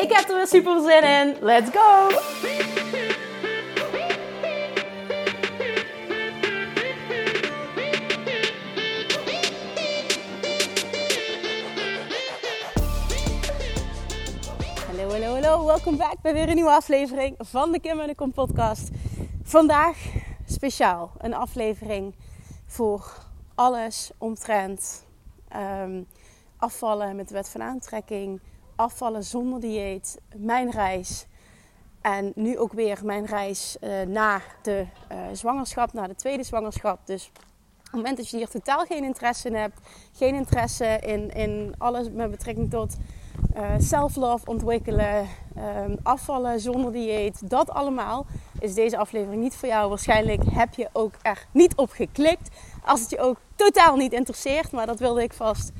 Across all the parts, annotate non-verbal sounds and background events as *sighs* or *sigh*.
Ik heb er weer super zin in. Let's go! Hallo, hallo, hallo. Welkom back bij weer een nieuwe aflevering van de Kim en de Kom podcast. Vandaag speciaal een aflevering voor alles omtrent um, afvallen met de wet van aantrekking, afvallen zonder dieet, mijn reis en nu ook weer mijn reis uh, na de uh, zwangerschap, na de tweede zwangerschap. Dus op het moment dat je hier totaal geen interesse in hebt, geen interesse in, in alles met betrekking tot uh, self-love ontwikkelen, um, afvallen zonder dieet, dat allemaal, is deze aflevering niet voor jou. Waarschijnlijk heb je ook er niet op geklikt. Als het je ook totaal niet interesseert, maar dat wilde ik vast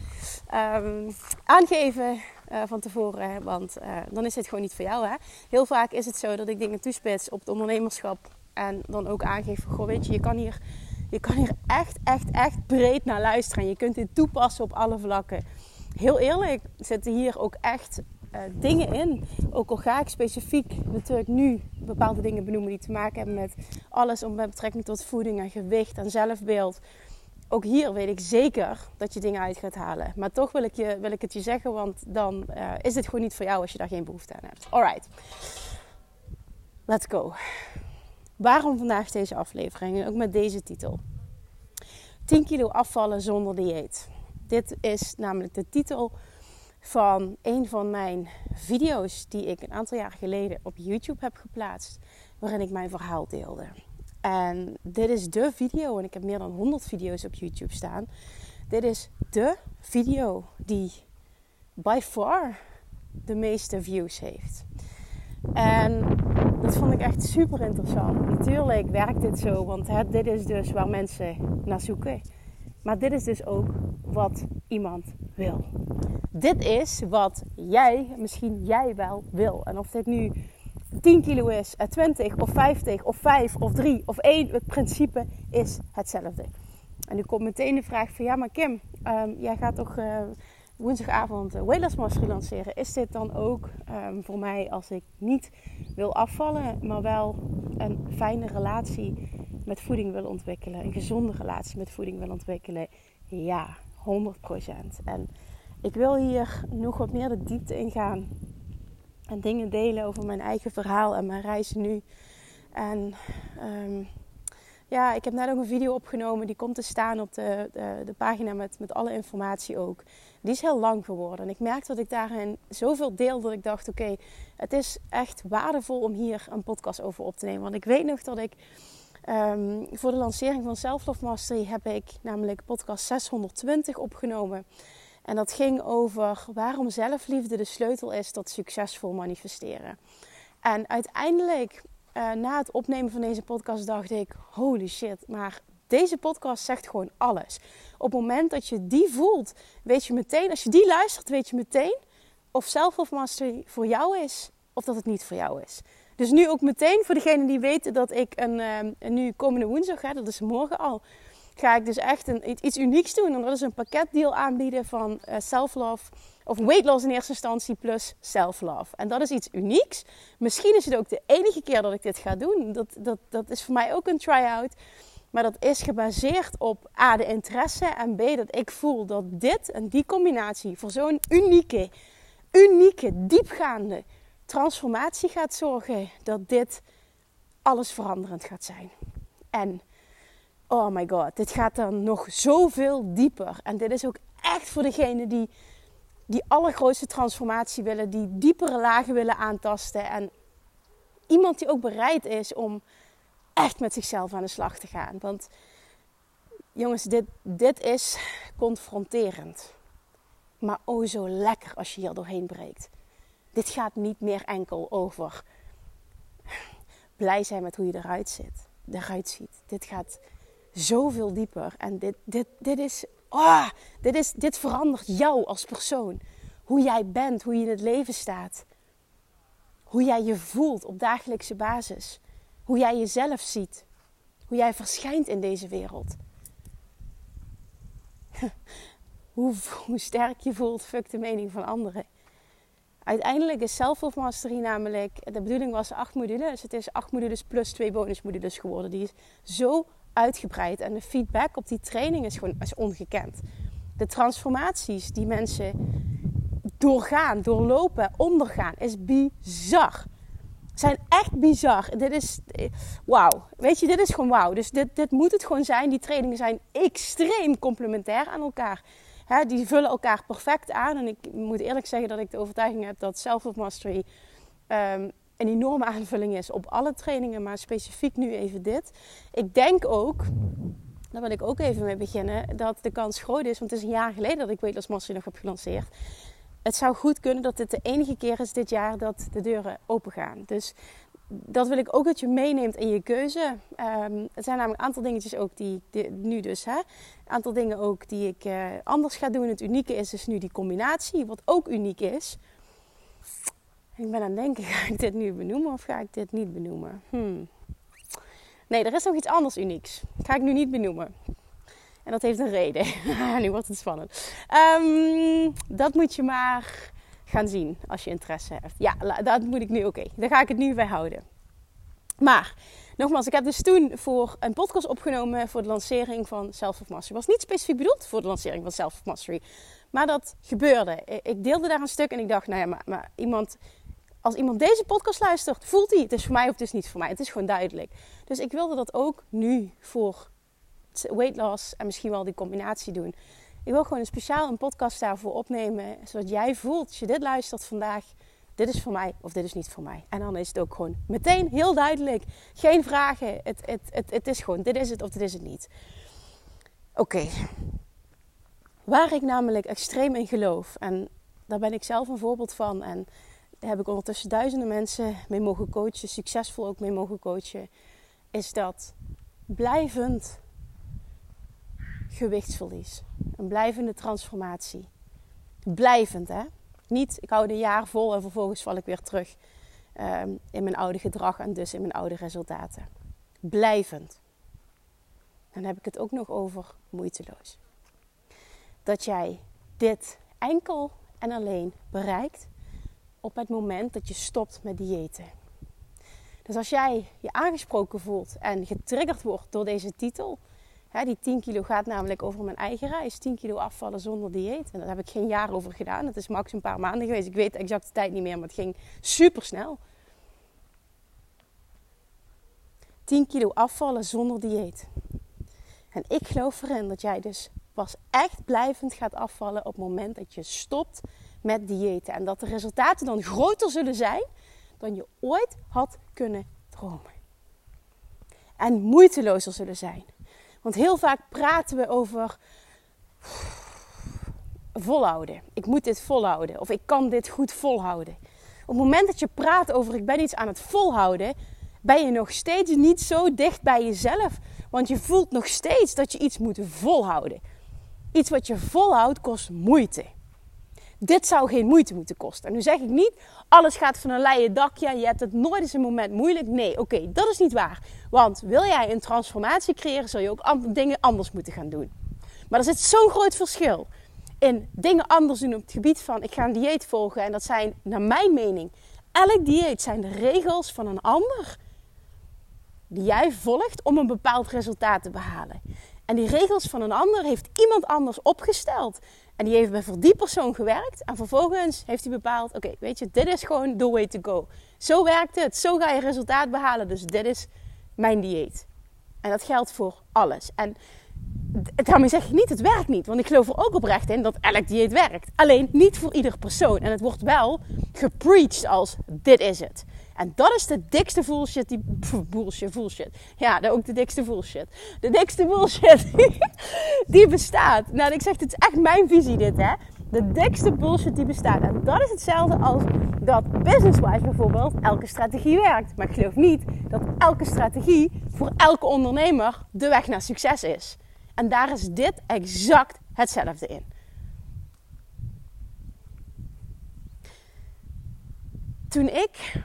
um, aangeven uh, van tevoren. Want uh, dan is het gewoon niet voor jou. Hè? Heel vaak is het zo dat ik dingen toespits op het ondernemerschap. En dan ook aangeef goh weet je, je kan hier, je kan hier echt, echt, echt breed naar luisteren. En je kunt dit toepassen op alle vlakken. Heel eerlijk, zitten hier ook echt uh, dingen in. Ook al ga ik specifiek natuurlijk nu bepaalde dingen benoemen die te maken hebben met alles om met betrekking tot voeding en gewicht en zelfbeeld ook hier weet ik zeker dat je dingen uit gaat halen. Maar toch wil ik, je, wil ik het je zeggen, want dan uh, is het gewoon niet voor jou als je daar geen behoefte aan hebt. Alright, let's go. Waarom vandaag deze aflevering? Ook met deze titel. 10 kilo afvallen zonder dieet. Dit is namelijk de titel van een van mijn video's die ik een aantal jaar geleden op YouTube heb geplaatst, waarin ik mijn verhaal deelde. En dit is de video, en ik heb meer dan 100 video's op YouTube staan. Dit is de video die by far de meeste views heeft. En dat vond ik echt super interessant. Natuurlijk werkt dit zo, want dit is dus waar mensen naar zoeken. Maar dit is dus ook wat iemand wil. Dit is wat jij, misschien jij wel wil. En of dit nu 10 kilo is, 20 eh, of 50 of 5 of 3 of 1, het principe is hetzelfde. En nu komt meteen de vraag van ja, maar Kim, um, jij gaat toch uh, woensdagavond uh, lanceren. Is dit dan ook um, voor mij als ik niet wil afvallen, maar wel een fijne relatie met voeding wil ontwikkelen, een gezonde relatie met voeding wil ontwikkelen? Ja, 100%. En ik wil hier nog wat meer de diepte in gaan en dingen delen over mijn eigen verhaal en mijn reis nu. En um, ja, ik heb net ook een video opgenomen. Die komt te staan op de, de, de, pagina met, met alle informatie ook. Die is heel lang geworden. En ik merkte dat ik daarin zoveel deel dat ik dacht: oké, het is echt waardevol om hier een podcast over op te nemen. Want ik weet nog dat ik um, voor de lancering van Self Love Mastery heb ik namelijk podcast 620 opgenomen. En dat ging over waarom zelfliefde de sleutel is tot succesvol manifesteren. En uiteindelijk, uh, na het opnemen van deze podcast, dacht ik: holy shit, maar deze podcast zegt gewoon alles. Op het moment dat je die voelt, weet je meteen, als je die luistert, weet je meteen of Self of Mastery voor jou is of dat het niet voor jou is. Dus nu ook meteen voor degenen die weten dat ik een, um, een nu komende woensdag, hè, dat is morgen al, ga ik dus echt een, iets unieks doen. En dat is een pakketdeal aanbieden van uh, self-love. Of weight loss in eerste instantie plus self-love. En dat is iets unieks. Misschien is het ook de enige keer dat ik dit ga doen. Dat, dat, dat is voor mij ook een try-out. Maar dat is gebaseerd op A, de interesse. En B, dat ik voel dat dit en die combinatie voor zo'n unieke, unieke, diepgaande transformatie gaat zorgen. Dat dit alles veranderend gaat zijn. En oh my god, dit gaat dan nog zoveel dieper. En dit is ook echt voor degene die die allergrootste transformatie willen, die diepere lagen willen aantasten. En iemand die ook bereid is om echt met zichzelf aan de slag te gaan. Want jongens, dit, dit is confronterend. Maar oh zo lekker als je hier doorheen breekt. Dit gaat niet meer enkel over blij zijn met hoe je eruit zit, eruit ziet. Dit gaat zoveel dieper. En dit, dit, dit, is, ah, dit, is, dit verandert jou als persoon. Hoe jij bent, hoe je in het leven staat. Hoe jij je voelt op dagelijkse basis. Hoe jij jezelf ziet. Hoe jij verschijnt in deze wereld. *laughs* hoe, hoe sterk je voelt, fuck de mening van anderen. Uiteindelijk is Self Mastery namelijk, de bedoeling was acht modules. Het is acht modules plus twee bonusmodules geworden. Die is zo uitgebreid en de feedback op die training is gewoon is ongekend. De transformaties die mensen doorgaan, doorlopen, ondergaan, is bizar. Zijn echt bizar. Dit is wauw. Weet je, dit is gewoon wauw. Dus dit, dit moet het gewoon zijn. Die trainingen zijn extreem complementair aan elkaar. die vullen elkaar perfect aan. En ik moet eerlijk zeggen dat ik de overtuiging heb dat Self-Mastery um, een enorme aanvulling is op alle trainingen, maar specifiek nu even dit. Ik denk ook, daar wil ik ook even mee beginnen, dat de kans groot is, want het is een jaar geleden dat ik Weight Loss Mastery nog heb gelanceerd. Het zou goed kunnen dat dit de enige keer is dit jaar dat de deuren open gaan. Dus dat wil ik ook dat je meeneemt in je keuze. Um, er zijn namelijk een aantal dingetjes ook die, die nu dus, hè, een aantal dingen ook die ik uh, anders ga doen. Het unieke is dus nu die combinatie, wat ook uniek is. Ik ben aan het denken, *laughs* ga ik dit nu benoemen of ga ik dit niet benoemen? Hmm. Nee, er is nog iets anders unieks. ga ik nu niet benoemen. En dat heeft een reden. *laughs* nu wordt het spannend. Um, dat moet je maar gaan zien als je interesse hebt. Ja, dat moet ik nu. Oké, daar ga ik het nu bij houden. Maar nogmaals, ik heb dus toen voor een podcast opgenomen voor de lancering van Self of Mastery. Was niet specifiek bedoeld voor de lancering van Self of Mastery. Maar dat gebeurde. Ik deelde daar een stuk en ik dacht, nou ja, maar iemand als iemand deze podcast luistert, voelt hij het is voor mij of het is niet voor mij. Het is gewoon duidelijk. Dus ik wilde dat ook nu voor weight loss en misschien wel die combinatie doen. Ik wil gewoon een speciaal een podcast daarvoor opnemen, zodat jij voelt als je dit luistert vandaag, dit is voor mij of dit is niet voor mij. En dan is het ook gewoon meteen heel duidelijk. Geen vragen. Het, het, het, het is gewoon dit is het of dit is het niet. Oké. Waar ik namelijk extreem in geloof en daar ben ik zelf een voorbeeld van en heb ik ondertussen duizenden mensen mee mogen coachen, succesvol ook mee mogen coachen, is dat blijvend gewichtsverlies. Een blijvende transformatie. Blijvend, hè? Niet, ik hou een jaar vol en vervolgens val ik weer terug um, in mijn oude gedrag en dus in mijn oude resultaten. Blijvend. Dan heb ik het ook nog over moeiteloos. Dat jij dit enkel en alleen bereikt op het moment dat je stopt met diëten. Dus als jij je aangesproken voelt en getriggerd wordt door deze titel, hè, die 10 kilo gaat namelijk over mijn eigen reis, 10 kilo afvallen zonder dieet. En daar heb ik geen jaar over gedaan. Het is max een paar maanden geweest. Ik weet de exacte tijd niet meer, maar het ging super snel. 10 kilo afvallen zonder dieet. En ik geloof erin dat jij dus pas echt blijvend gaat afvallen op het moment dat je stopt met diëten. En dat de resultaten dan groter zullen zijn dan je ooit had kunnen dromen. En moeitelozer zullen zijn. Want heel vaak praten we over volhouden. Ik moet dit volhouden. Of ik kan dit goed volhouden. Op het moment dat je praat over ik ben iets aan het volhouden, ben je nog steeds niet zo dicht bij jezelf. Want je voelt nog steeds dat je iets moet volhouden. Iets wat je volhoudt kost moeite. Dit zou geen moeite moeten kosten. En nu zeg ik niet, alles gaat van een leien dakje en je hebt het nooit eens een moment moeilijk. Nee, oké, dat is niet waar. Want wil jij een transformatie creëren, zul je ook dingen anders moeten gaan doen. Maar er zit zo'n groot verschil in dingen anders doen op het gebied van ik ga een dieet volgen. En dat zijn, naar mijn mening, elk dieet zijn de regels van een ander die jij volgt om een bepaald resultaat te behalen. En die regels van een ander heeft iemand anders opgesteld. En die heeft bij voor die persoon gewerkt. En vervolgens heeft hij bepaald: oké, weet je, dit is gewoon the way to go. Zo werkt het. Zo ga je resultaat behalen. Dus dit is mijn dieet. En dat geldt voor alles. En daarmee zeg ik niet, het werkt niet. Want ik geloof er ook oprecht in dat elk dieet werkt. Alleen niet voor ieder persoon. En het wordt wel gepreached als dit is het. En dat is de dikste bullshit die... *laughs* Bullshit, bullshit. Ja, ook de dikste bullshit. De dikste bullshit *laughs* die bestaat. Nou, ik zeg, het is echt mijn visie dit, hè. de dikste bullshit die bestaat. En dat is hetzelfde als dat business-wise bijvoorbeeld elke strategie werkt. Maar ik geloof niet dat elke strategie voor elke ondernemer de weg naar succes is. En daar is dit exact hetzelfde in. Toen ik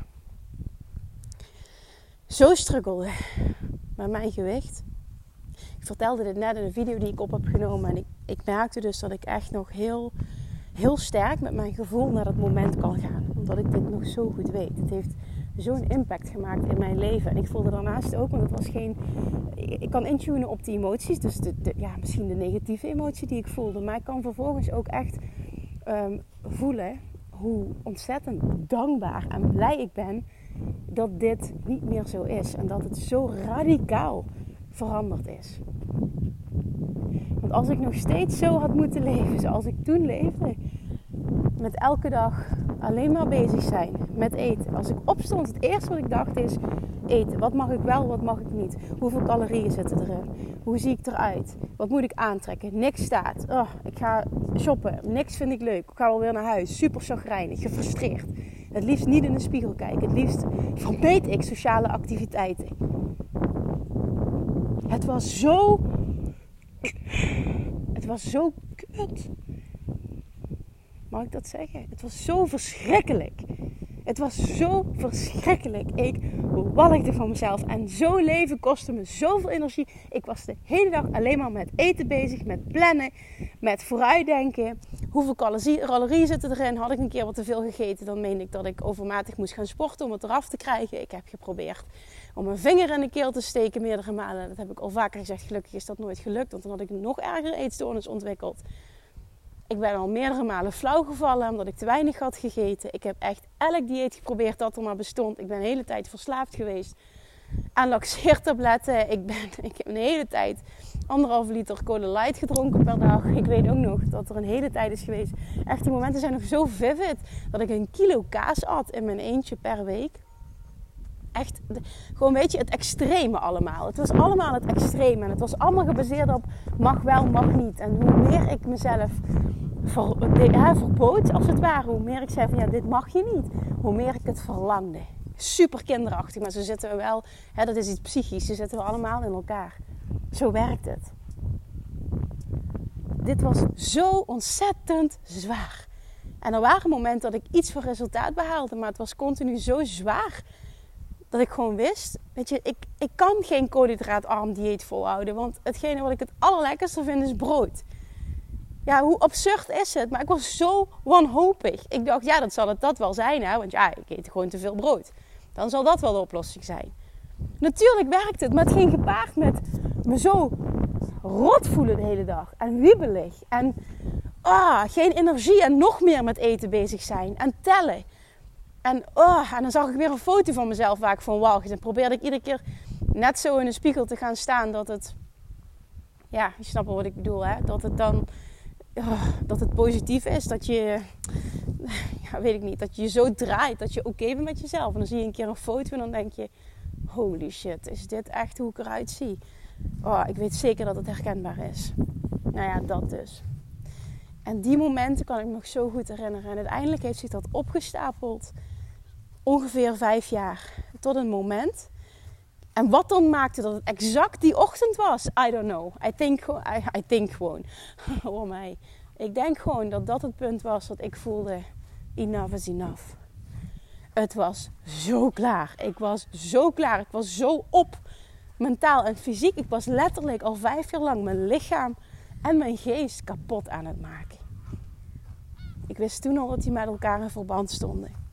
zo struggelde met mijn gewicht. Ik vertelde dit net in een video die ik op heb genomen. En ik, ik merkte dus dat ik echt nog heel, heel sterk met mijn gevoel naar dat moment kan gaan. Omdat ik dit nog zo goed weet. Het heeft zo'n impact gemaakt in mijn leven. En ik voelde daarnaast ook, want het was geen. Ik kan intunen op die emoties. Dus de, ja, misschien de negatieve emotie die ik voelde. Maar ik kan vervolgens ook echt um, voelen hoe ontzettend dankbaar en blij ik ben dat dit niet meer zo is. En dat het zo radicaal veranderd is. Want als ik nog steeds zo had moeten leven zoals ik toen leefde, met elke dag alleen maar bezig zijn met eten. Als ik opstond, het eerste wat ik dacht is eten. Wat mag ik wel, wat mag ik niet? Hoeveel calorieën zitten erin? Hoe zie ik eruit? Wat moet ik aantrekken? Niks staat. Oh, ik ga shoppen. Niks vind ik leuk. Ik ga alweer naar huis. Super chagrijnig, gefrustreerd. Het liefst niet in de spiegel kijken. Het liefst vermeed ik sociale activiteiten. Het was zo. Het was zo kut. Mag ik dat zeggen? Het was zo verschrikkelijk. Het was zo verschrikkelijk. Ik walgde van mezelf. En zo leven kostte me zoveel energie. Ik was de hele dag alleen maar met eten bezig, met plannen, met vooruitdenken. Hoeveel calorieën zitten erin? Had ik een keer wat te veel gegeten, dan meende ik dat ik overmatig moest gaan sporten om het eraf te krijgen. Ik heb geprobeerd om mijn vinger in de keel te steken meerdere malen. Dat heb ik al vaker gezegd. Gelukkig is dat nooit gelukt, want dan had ik nog erger eetstoornis ontwikkeld. Ik ben al meerdere malen flauw gevallen omdat ik te weinig had gegeten. Ik heb echt elk dieet geprobeerd dat er maar bestond. Ik ben de hele tijd verslaafd geweest aan laxeertabletten. Ik, ben, *laughs* ik heb een hele tijd anderhalve liter Cola Light gedronken per dag. Ik weet ook nog dat er een hele tijd is geweest. Echt, die momenten zijn nog zo vivid dat ik een kilo kaas at in mijn eentje per week. Echt, gewoon weet je, het extreme allemaal. Het was allemaal het extreme. En het was allemaal gebaseerd op mag wel, mag niet. En hoe meer ik mezelf ver, verbood, als het ware, hoe meer ik zei van ja, dit mag je niet, hoe meer ik het verlangde. Super kinderachtig, maar zo zitten we wel, hè, dat is iets psychisch, zo zitten allemaal in elkaar. Zo werkt het. Dit was zo ontzettend zwaar. En er waren momenten dat ik iets voor resultaat behaalde, maar het was continu zo zwaar dat ik gewoon wist, weet je, ik, ik kan geen koolhydraatarm dieet volhouden, want hetgene wat ik het allerlekkerste vind is brood. Ja, hoe absurd is het? Maar ik was zo wanhopig. Ik dacht, ja, dat zal het dat wel zijn, hè? Want ja, ik eet gewoon te veel brood. Dan zal dat wel de oplossing zijn. Natuurlijk werkt het, maar het ging gepaard met me zo rot voelen de hele dag. En wiebelig. En ah, geen energie en nog meer met eten bezig zijn. En tellen. En, oh, en dan zag ik weer een foto van mezelf waar ik van walgde. En probeerde ik iedere keer net zo in de spiegel te gaan staan dat het... Ja, je snapt wat ik bedoel, hè? Dat het dan oh, dat het positief is. Dat je, *laughs* ja, weet ik niet, dat je je zo draait. Dat je oké bent met jezelf. En dan zie je een keer een foto en dan denk je, holy shit, is dit echt hoe ik eruit zie? Oh, ik weet zeker dat het herkenbaar is. Nou ja, dat dus. En die momenten kan ik nog zo goed herinneren. En uiteindelijk heeft zich dat opgestapeld. Ongeveer vijf jaar. Tot een moment. En wat dan maakte dat het exact die ochtend was? I don't know. I think, I, I think gewoon. *laughs* oh mij. Ik denk gewoon dat dat het punt was dat ik voelde... Enough is enough. Het was zo klaar. Ik was zo klaar. Ik was zo op. Mentaal en fysiek. Ik was letterlijk al vijf jaar lang mijn lichaam en mijn geest kapot aan het maken. Ik wist toen al dat die met elkaar in verband stonden.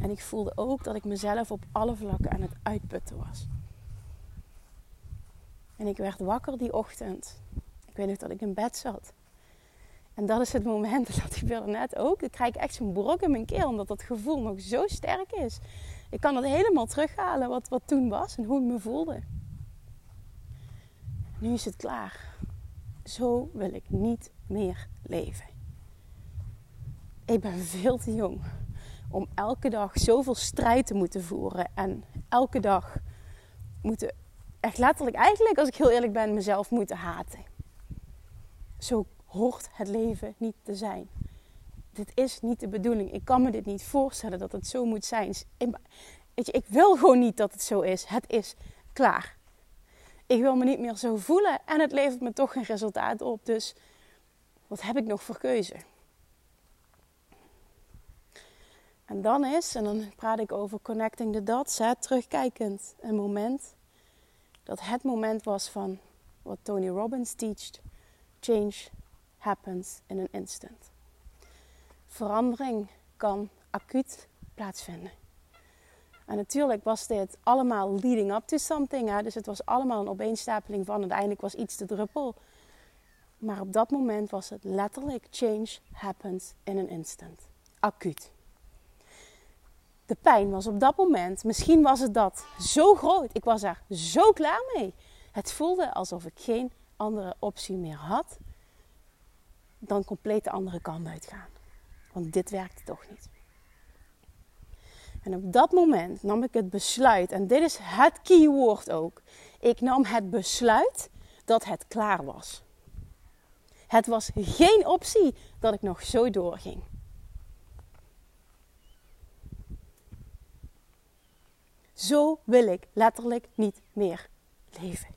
En ik voelde ook dat ik mezelf op alle vlakken aan het uitputten was. En ik werd wakker die ochtend. Ik weet nog dat ik in bed zat. En dat is het moment, *laughs* dat ik wilde net ook. Ik krijg echt zo'n brok in mijn keel, omdat dat gevoel nog zo sterk is. Ik kan het helemaal terughalen wat, wat toen was en hoe ik me voelde. Nu is het klaar. Zo wil ik niet meer leven. Ik ben veel te jong om elke dag zoveel strijd te moeten voeren. En elke dag moeten, echt letterlijk eigenlijk, als ik heel eerlijk ben, mezelf moeten haten. Zo hoort het leven niet te zijn. Dit is niet de bedoeling. Ik kan me dit niet voorstellen dat het zo moet zijn. Weet je, ik wil gewoon niet dat het zo is. Het is klaar. Ik wil me niet meer zo voelen en het levert me toch geen resultaat op. Dus wat heb ik nog voor keuze? En dan is, en dan praat ik over connecting the dots, hè, terugkijkend, een moment dat het moment was van wat Tony Robbins teacht: change happens in an instant. Verandering kan acuut plaatsvinden. En natuurlijk was dit allemaal leading up to something. Hè? Dus het was allemaal een opeenstapeling van. Uiteindelijk was iets de druppel. Maar op dat moment was het letterlijk change happens in an instant. Acuut. De pijn was op dat moment, misschien was het dat, zo groot. Ik was er zo klaar mee. Het voelde alsof ik geen andere optie meer had dan compleet de andere kant uitgaan. Want dit werkte toch niet. En op dat moment nam ik het besluit, en dit is het keyword ook. Ik nam het besluit dat het klaar was. Het was geen optie dat ik nog zo doorging. Zo wil ik letterlijk niet meer leven.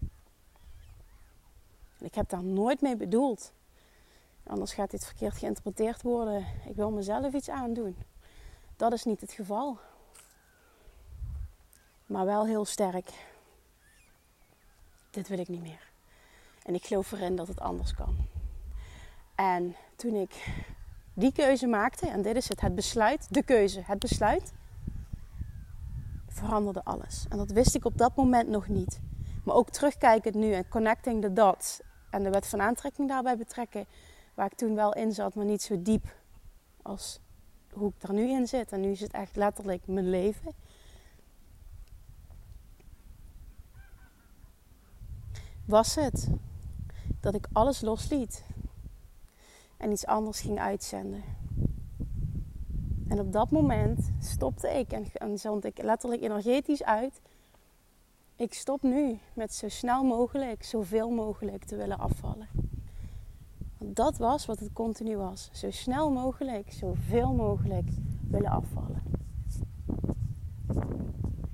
En ik heb daar nooit mee bedoeld. Anders gaat dit verkeerd geïnterpreteerd worden. Ik wil mezelf iets aandoen. Dat is niet het geval. Maar wel heel sterk. Dit wil ik niet meer. En ik geloof erin dat het anders kan. En toen ik die keuze maakte, en dit is het, het besluit, de keuze, het besluit, veranderde alles. En dat wist ik op dat moment nog niet. Maar ook terugkijkend nu en connecting the dots en de wet van aantrekking daarbij betrekken, waar ik toen wel in zat, maar niet zo diep als hoe ik er nu in zit. En nu is het echt letterlijk mijn leven. Was het dat ik alles losliet en iets anders ging uitzenden. En op dat moment stopte ik en, zond ik letterlijk energetisch uit. Ik stop nu met zo snel mogelijk, zoveel mogelijk te willen afvallen. Want dat was wat het continu was. Zo snel mogelijk, zoveel mogelijk willen afvallen.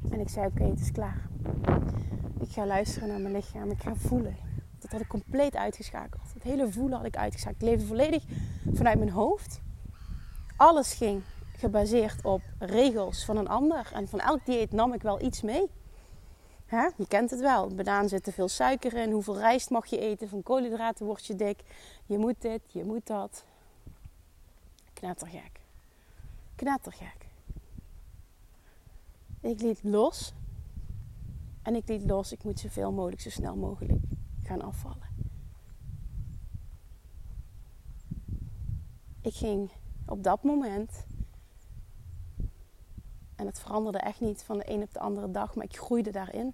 En ik zei: Oké, het is klaar. Ik ga luisteren naar mijn lichaam. Ik ga voelen. Dat had ik compleet uitgeschakeld. Het hele voelen had ik uitgeschakeld. Ik leefde volledig vanuit mijn hoofd. Alles ging gebaseerd op regels van een ander. En van elk dieet nam ik wel iets mee. Je kent het wel. Banaan zit te veel suiker in. Hoeveel rijst mag je eten? Van koolhydraten word je dik. Je moet dit, je moet dat. Knettergek. Knettergek. Ik liet los. En ik liet los. Ik moet zoveel mogelijk, zo snel mogelijk gaan afvallen. Ik ging op dat moment en het veranderde echt niet van de een op de andere dag, maar ik groeide daarin.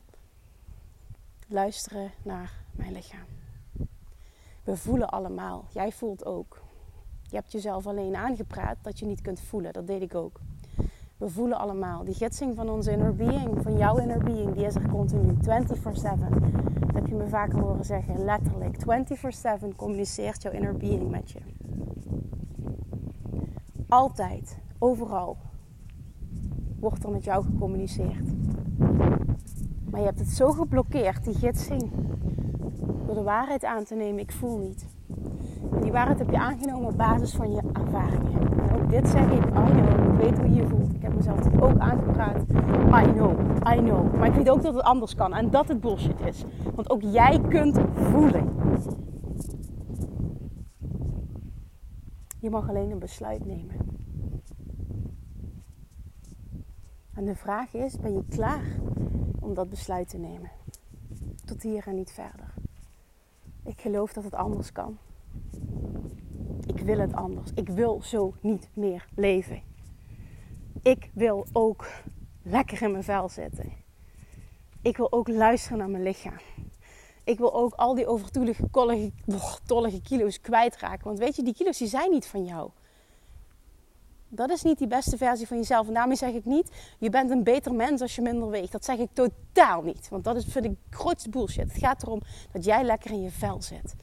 Luisteren naar mijn lichaam. We voelen allemaal. Jij voelt ook. Je hebt jezelf alleen aangepraat dat je niet kunt voelen. Dat deed ik ook. We voelen allemaal. Die gidsing van onze inner being, van jouw inner being, die is er continu 24-7. Dat heb je me vaker horen zeggen, letterlijk. 24-7 communiceert jouw inner being met je. Altijd, overal wordt er met jou gecommuniceerd. Maar je hebt het zo geblokkeerd, die gidsing, door de waarheid aan te nemen, ik voel niet. Die waarheid heb je aangenomen op basis van je ervaringen. En ook dit zeg ik, I know, ik weet hoe je voelt. Ik heb mezelf ook aangepraat. I know, I know. Maar ik weet ook dat het anders kan en dat het bullshit is. Want ook jij kunt voelen. Je mag alleen een besluit nemen. En de vraag is, ben je klaar om dat besluit te nemen? Tot hier en niet verder. Ik geloof dat het anders kan. Ik wil het anders. Ik wil zo niet meer leven. Ik wil ook lekker in mijn vel zitten. Ik wil ook luisteren naar mijn lichaam. Ik wil ook al die overtoelige, tollige kilo's kwijtraken. Want weet je, die kilo's die zijn niet van jou. Dat is niet die beste versie van jezelf. En daarmee zeg ik niet, je bent een beter mens als je minder weegt. Dat zeg ik totaal niet. Want dat is, vind ik grootste bullshit. Het gaat erom dat jij lekker in je vel zit.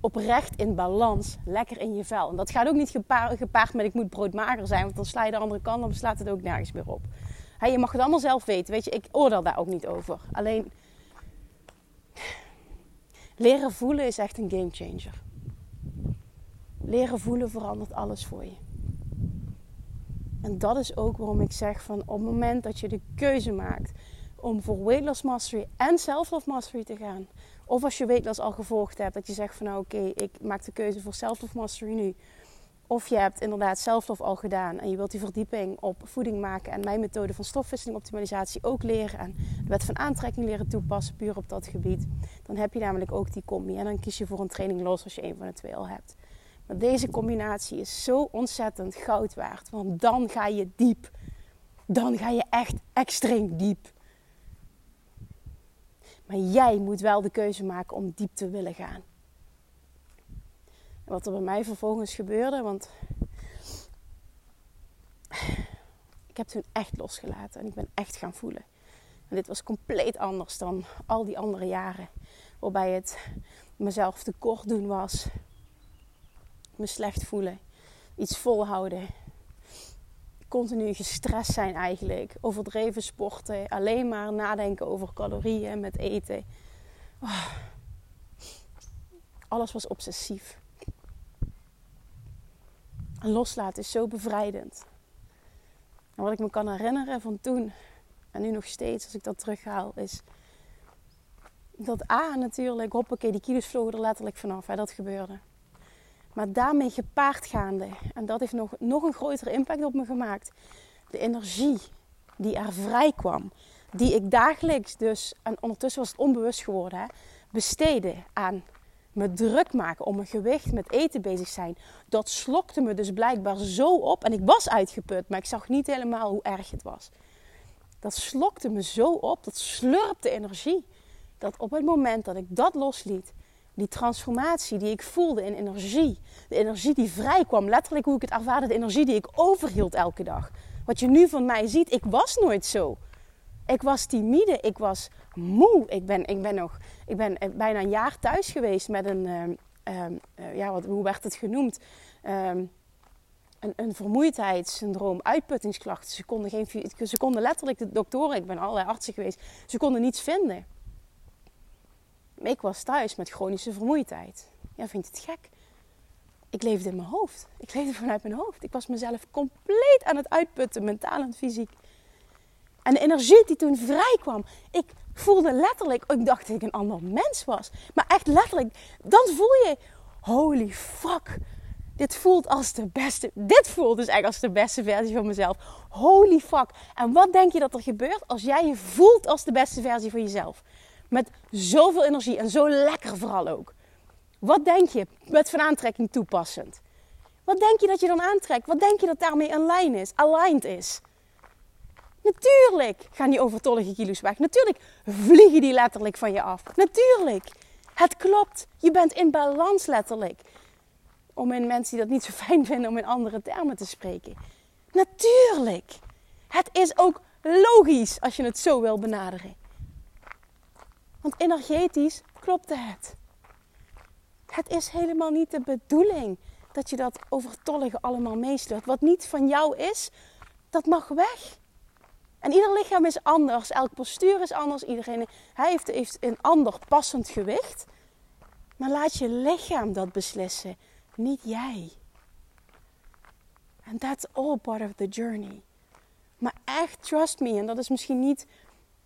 oprecht in balans, lekker in je vel. En dat gaat ook niet gepaard, met ik moet broodmager zijn, want dan sla je de andere kant op, slaat het ook nergens meer op. je mag het allemaal zelf weten, weet je, ik oordeel daar ook niet over. Alleen leren voelen is echt een game changer. Leren voelen verandert alles voor je. En dat is ook waarom ik zeg van op het moment dat je de keuze maakt om voor Weight Loss Mastery en Self-Love Mastery te gaan. Of als je Weight Loss al gevolgd hebt, dat je zegt van nou oké, ik maak de keuze voor Self-Love Mastery nu. Of je hebt inderdaad Self-Love al gedaan en je wilt die verdieping op voeding maken en mijn methode van stofwisseling optimalisatie ook leren en de wet van aantrekking leren toepassen puur op dat gebied. Dan heb je namelijk ook die combi en dan kies je voor een training los als je een van de twee al hebt. Maar deze combinatie is zo ontzettend goud waard. Want dan ga je diep. Dan ga je echt extreem diep. Maar jij moet wel de keuze maken om diep te willen gaan. Wat er bij mij vervolgens gebeurde, want ik heb toen echt losgelaten en ik ben echt gaan voelen. En dit was compleet anders dan al die andere jaren, waarbij het mezelf tekort doen was, me slecht voelen, iets volhouden, continu gestrest zijn eigenlijk, overdreven sporten, alleen maar nadenken over calorieën met eten. Oh. Alles was obsessief. En loslaten is zo bevrijdend. En wat ik me kan herinneren van toen en nu nog steeds, als ik dat terughaal, is dat A natuurlijk, hoppakee, die kilo's vlogen er letterlijk vanaf. Hè, dat gebeurde. Maar daarmee gepaard gaande, en dat heeft nog, nog een grotere impact op me gemaakt, de energie die er vrij kwam, die ik dagelijks dus, en ondertussen was het onbewust geworden, hè, besteden aan me druk maken om mijn gewicht met eten bezig zijn. Dat slokte me dus blijkbaar zo op. En ik was uitgeput, maar ik zag niet helemaal hoe erg het was. Dat slokte me zo op, dat slurpte energie. Dat op het moment dat ik dat losliet, die transformatie die ik voelde in energie. De energie die vrij kwam, letterlijk hoe ik het ervaarde, de energie die ik overhield elke dag. Wat je nu van mij ziet, ik was nooit zo. Ik was timide, ik was moe. Ik ben, ik ben, nog, ik ben eh, bijna een jaar thuis geweest met een, uh, uh, ja, wat, hoe werd het genoemd? Um, een, een vermoeidheidssyndroom, uitputtingsklachten. Ze konden, geen, ze konden letterlijk, de doktoren, ik ben allerlei artsen geweest, ze konden niets vinden. Ik was thuis met chronische vermoeidheid. Ja, vind je het gek? Ik leefde in mijn hoofd. Ik leefde vanuit mijn hoofd. Ik was mezelf compleet aan het uitputten, mentaal en fysiek. En de energie die toen vrij kwam, ik voelde letterlijk, ik dacht dat ik een ander mens was. Maar echt letterlijk, dan voel je, holy fuck, dit voelt als de beste, dit voelt dus echt als de beste versie van mezelf. Holy fuck. En wat denk je dat er gebeurt als jij je voelt als de beste versie van jezelf? Met zoveel energie en zo lekker vooral ook. Wat denk je met van aantrekking toepassend? Wat denk je dat je dan aantrekt? Wat denk je dat daarmee in lijn is, aligned is? Natuurlijk gaan die overtollige kilo's weg. Natuurlijk vliegen die letterlijk van je af. Natuurlijk. Het klopt. Je bent in balans letterlijk. Om in mensen die dat niet zo fijn vinden om in andere termen te spreken. Natuurlijk. Het is ook logisch als je het zo wil benaderen. Want energetisch klopte het. Het is helemaal niet de bedoeling dat je dat overtollige allemaal meesleurt. Wat niet van jou is, dat mag weg. En ieder lichaam is anders, elk postuur is anders. Iedereen hij heeft, heeft een ander passend gewicht. Maar laat je lichaam dat beslissen, niet jij. And that's all part of the journey. Maar echt, trust me, en dat is misschien niet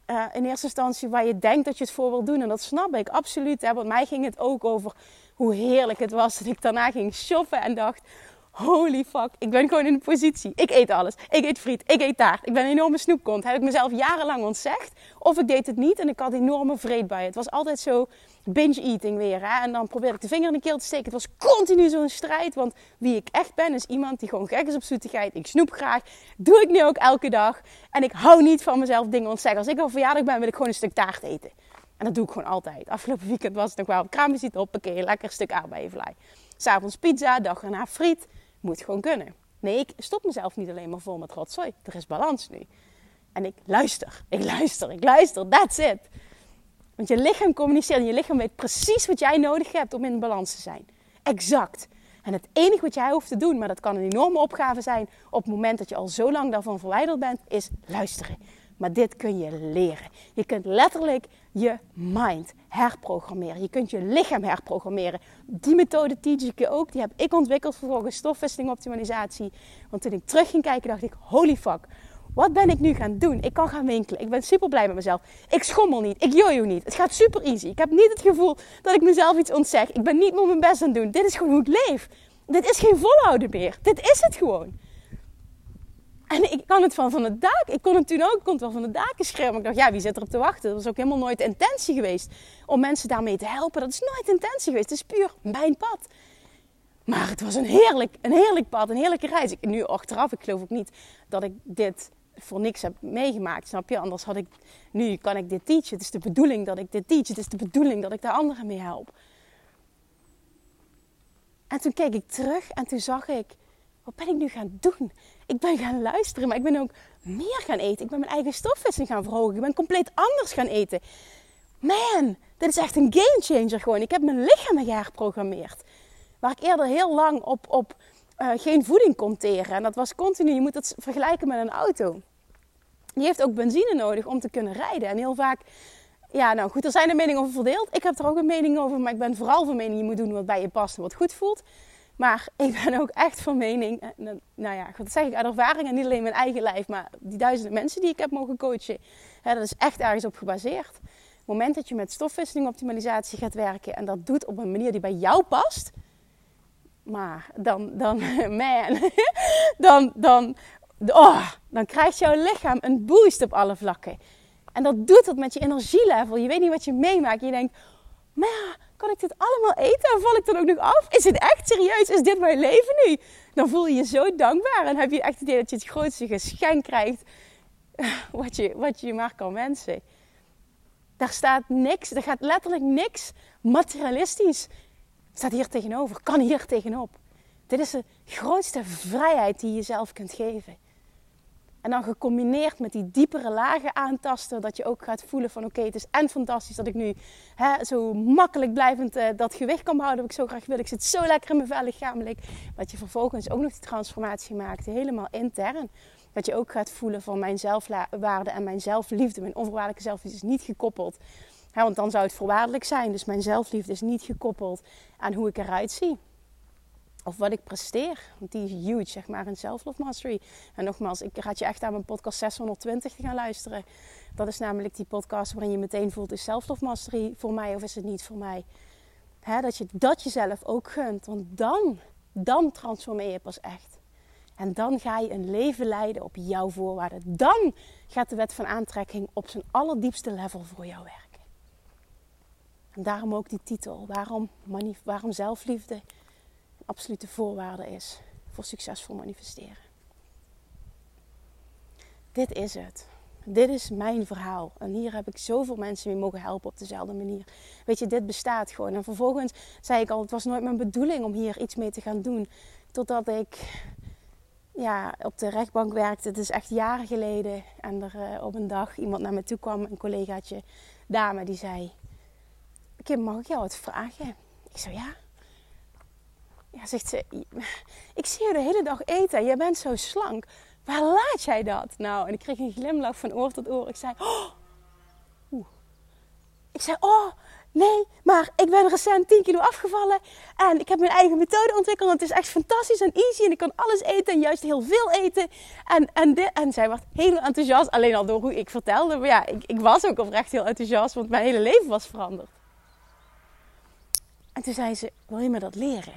uh, in eerste instantie waar je denkt dat je het voor wil doen. En dat snap ik absoluut. Hè? Want mij ging het ook over hoe heerlijk het was dat ik daarna ging shoppen en dacht: holy fuck, ik ben gewoon in de positie. Ik eet alles. Ik eet friet, ik eet taart. Ik ben een enorme snoepkont. Heb ik mezelf jarenlang ontzegd. Of ik deed het niet en ik had enorme vreed bij. Het was altijd zo binge eating weer. Hè? En dan probeerde ik de vinger in de keel te steken. Het was continu zo'n strijd. Want wie ik echt ben, is iemand die gewoon gek is op zoetigheid. Ik snoep graag. Doe ik nu ook elke dag. En ik hou niet van mezelf dingen ontzeggen. Als ik op verjaardag ben, wil ik gewoon een stuk taart eten. En dat doe ik gewoon altijd. Afgelopen weekend was het nog wel kraamvisite op. Oké, lekker stuk aardbeienvlaai. S'avonds pizza, dag erna friet. Moet gewoon kunnen. Nee, ik stop mezelf niet alleen maar vol met rotzooi. Er is balans nu. En ik luister, ik luister, ik luister. That's it. Want je lichaam communiceert en je lichaam weet precies wat jij nodig hebt om in balans te zijn. Exact. En het enige wat jij hoeft te doen, maar dat kan een enorme opgave zijn op het moment dat je al zo lang daarvan verwijderd bent, is luisteren. Maar dit kun je leren. Je kunt letterlijk je mind herprogrammeren. Je kunt je lichaam herprogrammeren. Die methode teach ik je ook. Die heb ik ontwikkeld vervolgens stofwisseling optimalisatie. Want toen ik terug ging kijken dacht ik, holy fuck. Wat ben ik nu gaan doen? Ik kan gaan winkelen. Ik ben super blij met mezelf. Ik schommel niet. Ik jojo niet. Het gaat super easy. Ik heb niet het gevoel dat ik mezelf iets ontzeg. Ik ben niet meer mijn best aan het doen. Dit is gewoon hoe ik leef. Dit is geen volhouden meer. Dit is het gewoon. En ik kan het van van het dak. Ik kon het toen ook. Kon het wel van de daken schreeuwen. ik dacht, ja, wie zit erop te wachten? Dat was ook helemaal nooit intentie geweest. Om mensen daarmee te helpen. Dat is nooit intentie geweest. Het is puur mijn pad. Maar het was een heerlijk, een heerlijk pad. Een heerlijke reis. Ik, nu achteraf, ik geloof ook niet dat ik dit voor niks heb meegemaakt. Snap je? Anders had ik... Nu kan ik dit teachen. Het is de bedoeling dat ik dit teach. Het is de bedoeling dat ik daar anderen mee help. En toen keek ik terug en toen zag ik wat ben ik nu gaan doen? Ik ben gaan luisteren, maar ik ben ook meer gaan eten. Ik ben mijn eigen stofwisseling gaan verhogen. Ik ben compleet anders gaan eten. Man, dit is echt een game changer gewoon. Ik heb mijn lichaam herprogrammeerd. Waar ik eerder heel lang op, op uh, geen voeding kon teren. En dat was continu, je moet het vergelijken met een auto. Die heeft ook benzine nodig om te kunnen rijden. En heel vaak, ja nou goed, er zijn er meningen over verdeeld. Ik heb er ook een mening over, maar ik ben vooral van mening, je moet doen wat bij je past en wat goed voelt. Maar *laughs* ik ben ook echt van mening, eh, nou ja, dat zeg ik uit ervaring en niet alleen mijn eigen lijf, maar die duizenden mensen die ik heb mogen coachen, hè, dat is echt ergens op gebaseerd. Het moment dat je met stofwisseling optimalisatie gaat werken en dat doet op een manier die bij jou past, maar dan, dan, *laughs* man, *laughs* dan, dan, oh, dan krijgt jouw lichaam een boost op alle vlakken. En dat doet het met je energielevel. Je weet niet wat je meemaakt. Je denkt, maar kan ik dit allemaal eten en val ik dan ook nog af? Is het echt serieus? Is dit mijn leven nu? Dan voel je je zo dankbaar en heb je echt het idee dat je het grootste geschenk krijgt *sighs* wat je, wat je maar kan wensen. Daar staat niks, er gaat letterlijk niks materialistisch. Staat hier tegenover, kan hier tegenop. Dit is de grootste vrijheid die je jezelf kunt geven. En dan gecombineerd met die diepere lagen aantasten, dat je ook gaat voelen van oké, het is en fantastisch dat ik nu hè, zo makkelijk blijvend uh, dat gewicht kan behouden wat ik zo graag wil. Ik zit zo lekker in mijn vel lichamelijk. Dat je vervolgens ook nog die transformatie maakt, helemaal intern. Dat je ook gaat voelen van mijn zelfwaarde en mijn zelfliefde. Mijn onvoorwaardelijke zelfliefde is niet gekoppeld. Want dan zou het voorwaardelijk zijn. Dus mijn zelfliefde is niet gekoppeld aan hoe ik eruit zie of wat ik presteer. Want die is huge, zeg maar, in Self-Love Mastery. En nogmaals, ik raad je echt aan mijn podcast 620 te gaan luisteren. Dat is namelijk die podcast waarin je meteen voelt... is Self-Love Mastery voor mij of is het niet voor mij? dat je dat jezelf ook gunt. Want dan, dan transformeer je pas echt. En dan ga je een leven leiden op jouw voorwaarden. Dan gaat de wet van aantrekking op zijn allerdiepste level voor jou werken. En daarom ook die titel. Waarom, waarom zelfliefde? Absolute voorwaarde is voor succesvol manifesteren. Dit is het. Dit is mijn verhaal. En hier heb ik zoveel mensen mee mogen helpen op dezelfde manier. Weet je, dit bestaat gewoon. En vervolgens zei ik al, het was nooit mijn bedoeling om hier iets mee te gaan doen. Totdat ik ja, op de rechtbank werkte. Het is echt jaren geleden. En er uh, op een dag iemand naar me toe kwam, een collegaatje, dame, die zei... Kim, mag ik jou wat vragen? Ik zei, ja. Ja, zegt ze, *laughs* ik zie je de hele dag eten. Jij bent zo slank. Waar laat jij dat? Nou, en ik kreeg een glimlach van oor tot oor. Ik zei, oh. Ik zei, oh, nee, maar ik ben recent 10 kilo afgevallen. En ik heb mijn eigen methode ontwikkeld. Het is echt fantastisch en easy. En ik kan alles eten en juist heel veel eten. En, en, dit, en zij werd heel enthousiast. Alleen al door hoe ik vertelde. Maar ja, ik, ik was ook oprecht heel enthousiast. Want mijn hele leven was veranderd. En toen zei ze, wil je me dat leren?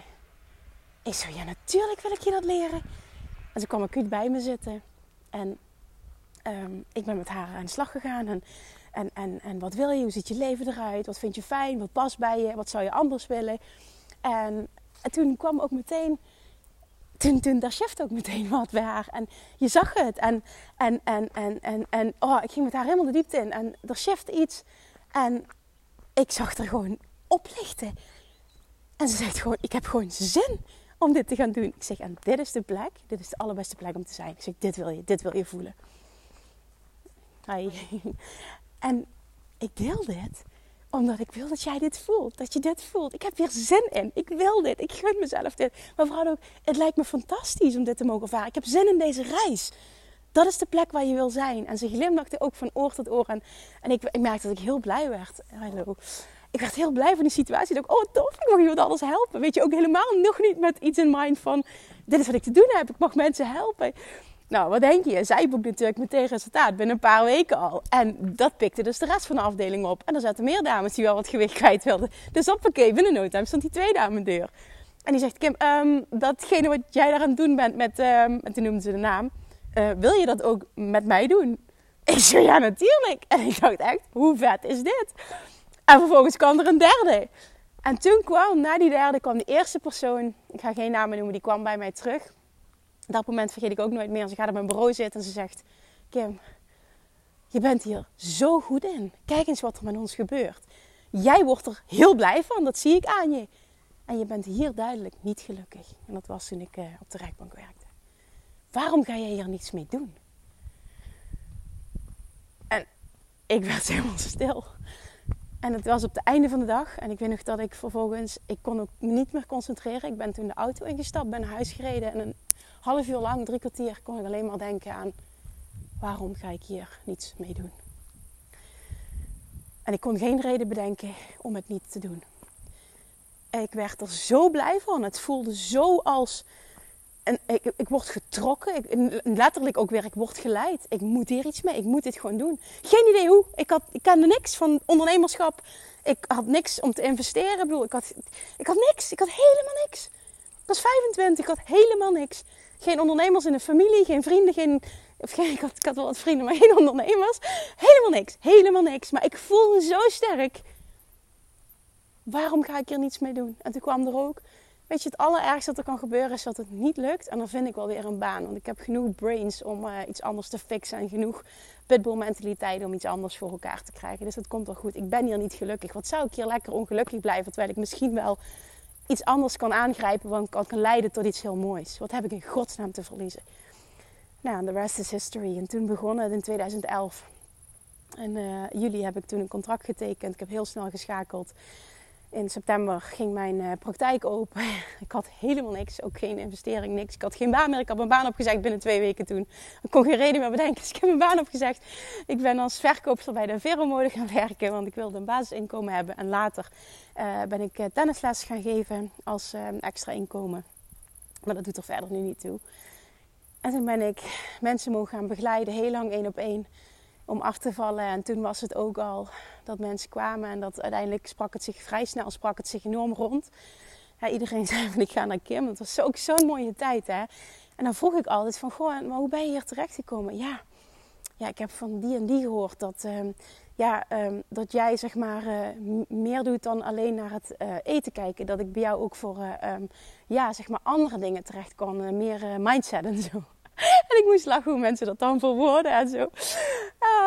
Ik zei, ja natuurlijk wil ik je dat leren. En ze kwam acuut bij me zitten. En ehm, ik ben met haar aan de slag gegaan. En, en, en, en wat wil je? Hoe ziet je leven eruit? Wat vind je fijn? Wat past bij je? Wat zou je anders willen? En, en toen kwam ook meteen... Toen, toen daar chef ook meteen wat bij haar. En je zag het. En, en, en, en, en, en oh, ik ging met haar helemaal de diepte in. En er chefte iets. En ik zag er gewoon oplichten. En ze zegt gewoon, ik heb gewoon zin om dit te gaan doen. Ik zeg, en dit is de plek, dit is de allerbeste plek om te zijn. Ik zeg, dit wil je, dit wil je voelen. Hi. *laughs* En ik deel dit Omdat ik wil dat jij dit voelt. Dat je dit voelt. Ik heb hier zin in. Ik wil dit. Ik gun mezelf dit. Maar vooral ook, het lijkt me fantastisch om dit te mogen ervaren. Ik heb zin in deze reis. Dat is de plek waar je wil zijn. En ze glimlachte ook van oor tot oor. En, en ik, ik merkte dat ik heel blij werd. Hallo. Ik werd heel blij van die situatie. Ik dacht, oh tof, ik mag iemand anders helpen. Weet je, ook helemaal nog niet met iets in mind van... Dit is wat ik te doen heb. Ik mag mensen helpen. Nou, wat denk je? Zij boekt natuurlijk meteen resultaat binnen een paar weken al. En dat pikte dus de rest van de afdeling op. En er zaten meer dames die wel wat gewicht kwijt wilden. Dus oké, binnen no time stond die tweede aan mijn deur. En die zegt, Kim, um, datgene wat jij daar aan doen bent met... Um, en toen noemde ze de naam. Uh, wil je dat ook met mij doen? Ik zei, ja natuurlijk. En ik dacht echt, hoe vet is dit? En vervolgens kwam er een derde. En toen kwam, na die derde, kwam de eerste persoon... Ik ga geen namen noemen, die kwam bij mij terug dat moment vergeet ik ook nooit meer. Ze gaat op mijn bureau zitten en ze zegt: Kim, je bent hier zo goed in. Kijk eens wat er met ons gebeurt. Jij wordt er heel blij van, dat zie ik aan je. En je bent hier duidelijk niet gelukkig. En dat was toen ik uh, op de rechtbank werkte. Waarom ga jij hier niets mee doen? En ik werd *laughs* helemaal stil. En het was op het einde van de dag. En ik weet nog dat ik vervolgens... Ik kon ook niet meer concentreren. Ik ben toen de auto ingestapt, ben naar huis gereden. En een half uur lang, drie kwartier, kon ik alleen maar denken aan waarom ga ik hier niets mee doen. En ik kon geen reden bedenken om het niet te doen. Ik werd er zo blij van. Het voelde zo als. En ik, ik word getrokken. Ik, letterlijk ook weer, ik word geleid. Ik moet hier iets mee. Ik moet dit gewoon doen. Geen idee hoe. Ik, had, ik kende niks van ondernemerschap. Ik had niks om te investeren. Ik bedoel, ik had, ik had niks. Ik had helemaal niks. Ik was 25. Ik had helemaal niks. Geen ondernemers in de familie, geen vrienden, geen, of *laughs* ik, had, ik had wel wat vrienden, maar geen ondernemers. Helemaal niks, helemaal niks. Maar ik voelde zo sterk. Waarom ga ik hier niets mee doen? En toen kwam er ook, weet je, het allerergste dat er kan gebeuren is dat het niet lukt. En dan vind ik wel weer een baan. Want ik heb genoeg brains om uh, iets anders te fixen. En genoeg pitbull mentaliteit om iets anders voor elkaar te krijgen. Dus dat komt wel goed. Ik ben hier niet gelukkig. Wat zou ik hier lekker ongelukkig blijven? Terwijl ik misschien wel iets anders kan aangrijpen, want kan, kan leiden tot iets heel moois. Wat heb ik in godsnaam te verliezen? Nou, the rest is history. En toen begon het in 2011. En uh, juli heb ik toen een contract getekend. Ik heb heel snel geschakeld in september ging mijn uh, praktijk open. *laughs* Ik had helemaal niks, ook geen investering, niks. Ik had geen baan meer. Ik had mijn baan opgezegd binnen twee weken toen. Ik kon geen reden meer bedenken, dus ik heb mijn baan opgezegd. Ik ben als verkoopster bij de Veromode gaan *laughs* werken, want ik wilde een basisinkomen hebben. En later uh, ben ik uh, tennisles gaan geven als extra inkomen. Maar dat doet er verder nu niet toe. En toen ben ik mensen mogen gaan begeleiden, heel lang één op één om af te vallen. En toen was het ook al dat mensen kwamen en dat uiteindelijk sprak het zich vrij snel, sprak het zich enorm rond. Ja, iedereen *laughs* zei van ik ga naar Kim. Dat was ook zo'n mooie tijd hè. En dan vroeg ik altijd van goh, maar hoe ben je hier terecht gekomen? Ja, ja ik heb van die en die gehoord dat, uh, ja, um, dat jij zeg maar uh, meer doet dan alleen naar het uh, eten kijken. Dat ik bij jou ook voor um, ja, zeg maar andere dingen terecht kan. meer mindset en zo. *laughs* en ik moest lachen hoe mensen dat dan verwoorden en zo.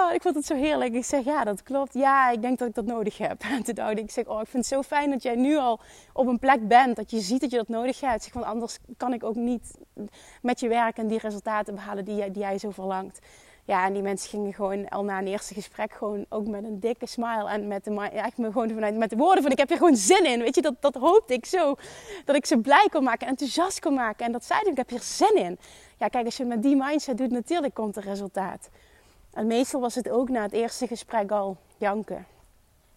Ah, ik vond het zo heerlijk. Ik zeg, ja, dat klopt. Ja, ik denk dat ik dat nodig heb. *laughs* En toen dacht ik, zeg, oh, ik vind het zo fijn dat jij nu al op een plek bent. Dat je ziet dat je dat nodig hebt. Zeg, want anders kan ik ook niet met je werk en die resultaten behalen die jij, die jij zo verlangt. Ja, en die mensen gingen gewoon al na een eerste gesprek gewoon ook met een dikke smile en met de, echt gewoon vanuit, met de woorden van ik heb hier gewoon zin in. Weet je, dat, dat hoopte ik zo. Dat ik ze blij kon maken, enthousiast kon maken. En dat zeiden ik heb hier zin in. Ja, kijk, als je met die mindset doet, natuurlijk komt er resultaat. En meestal was het ook na het eerste gesprek al janken.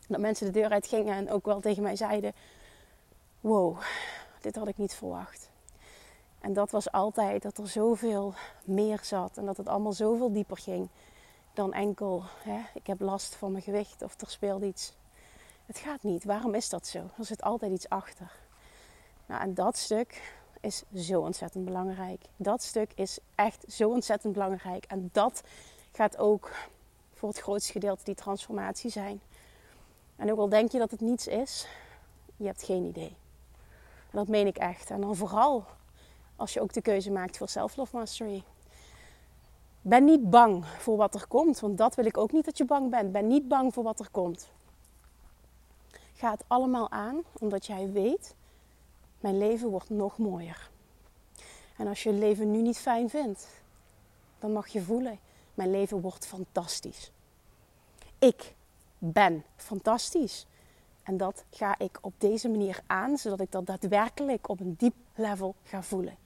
Dat mensen de deur uit gingen en ook wel tegen mij zeiden: Wow, dit had ik niet verwacht. En dat was altijd dat er zoveel meer zat en dat het allemaal zoveel dieper ging dan enkel: hè, ik heb last van mijn gewicht of er speelt iets. Het gaat niet. Waarom is dat zo? Er zit altijd iets achter. Nou, en dat stuk is zo ontzettend belangrijk. Dat stuk is echt zo ontzettend belangrijk. En dat gaat ook voor het grootste gedeelte die transformatie zijn. En ook al denk je dat het niets is, je hebt geen idee. Dat meen ik echt. En dan vooral als je ook de keuze maakt voor self-love mastery. Ben niet bang voor wat er komt, want dat wil ik ook niet dat je bang bent. Ben niet bang voor wat er komt. Ga het allemaal aan, omdat jij weet, mijn leven wordt nog mooier. En als je leven nu niet fijn vindt, dan mag je voelen, mijn leven wordt fantastisch. Ik ben fantastisch. En dat ga ik op deze manier aan, zodat ik dat daadwerkelijk op een diep level ga voelen.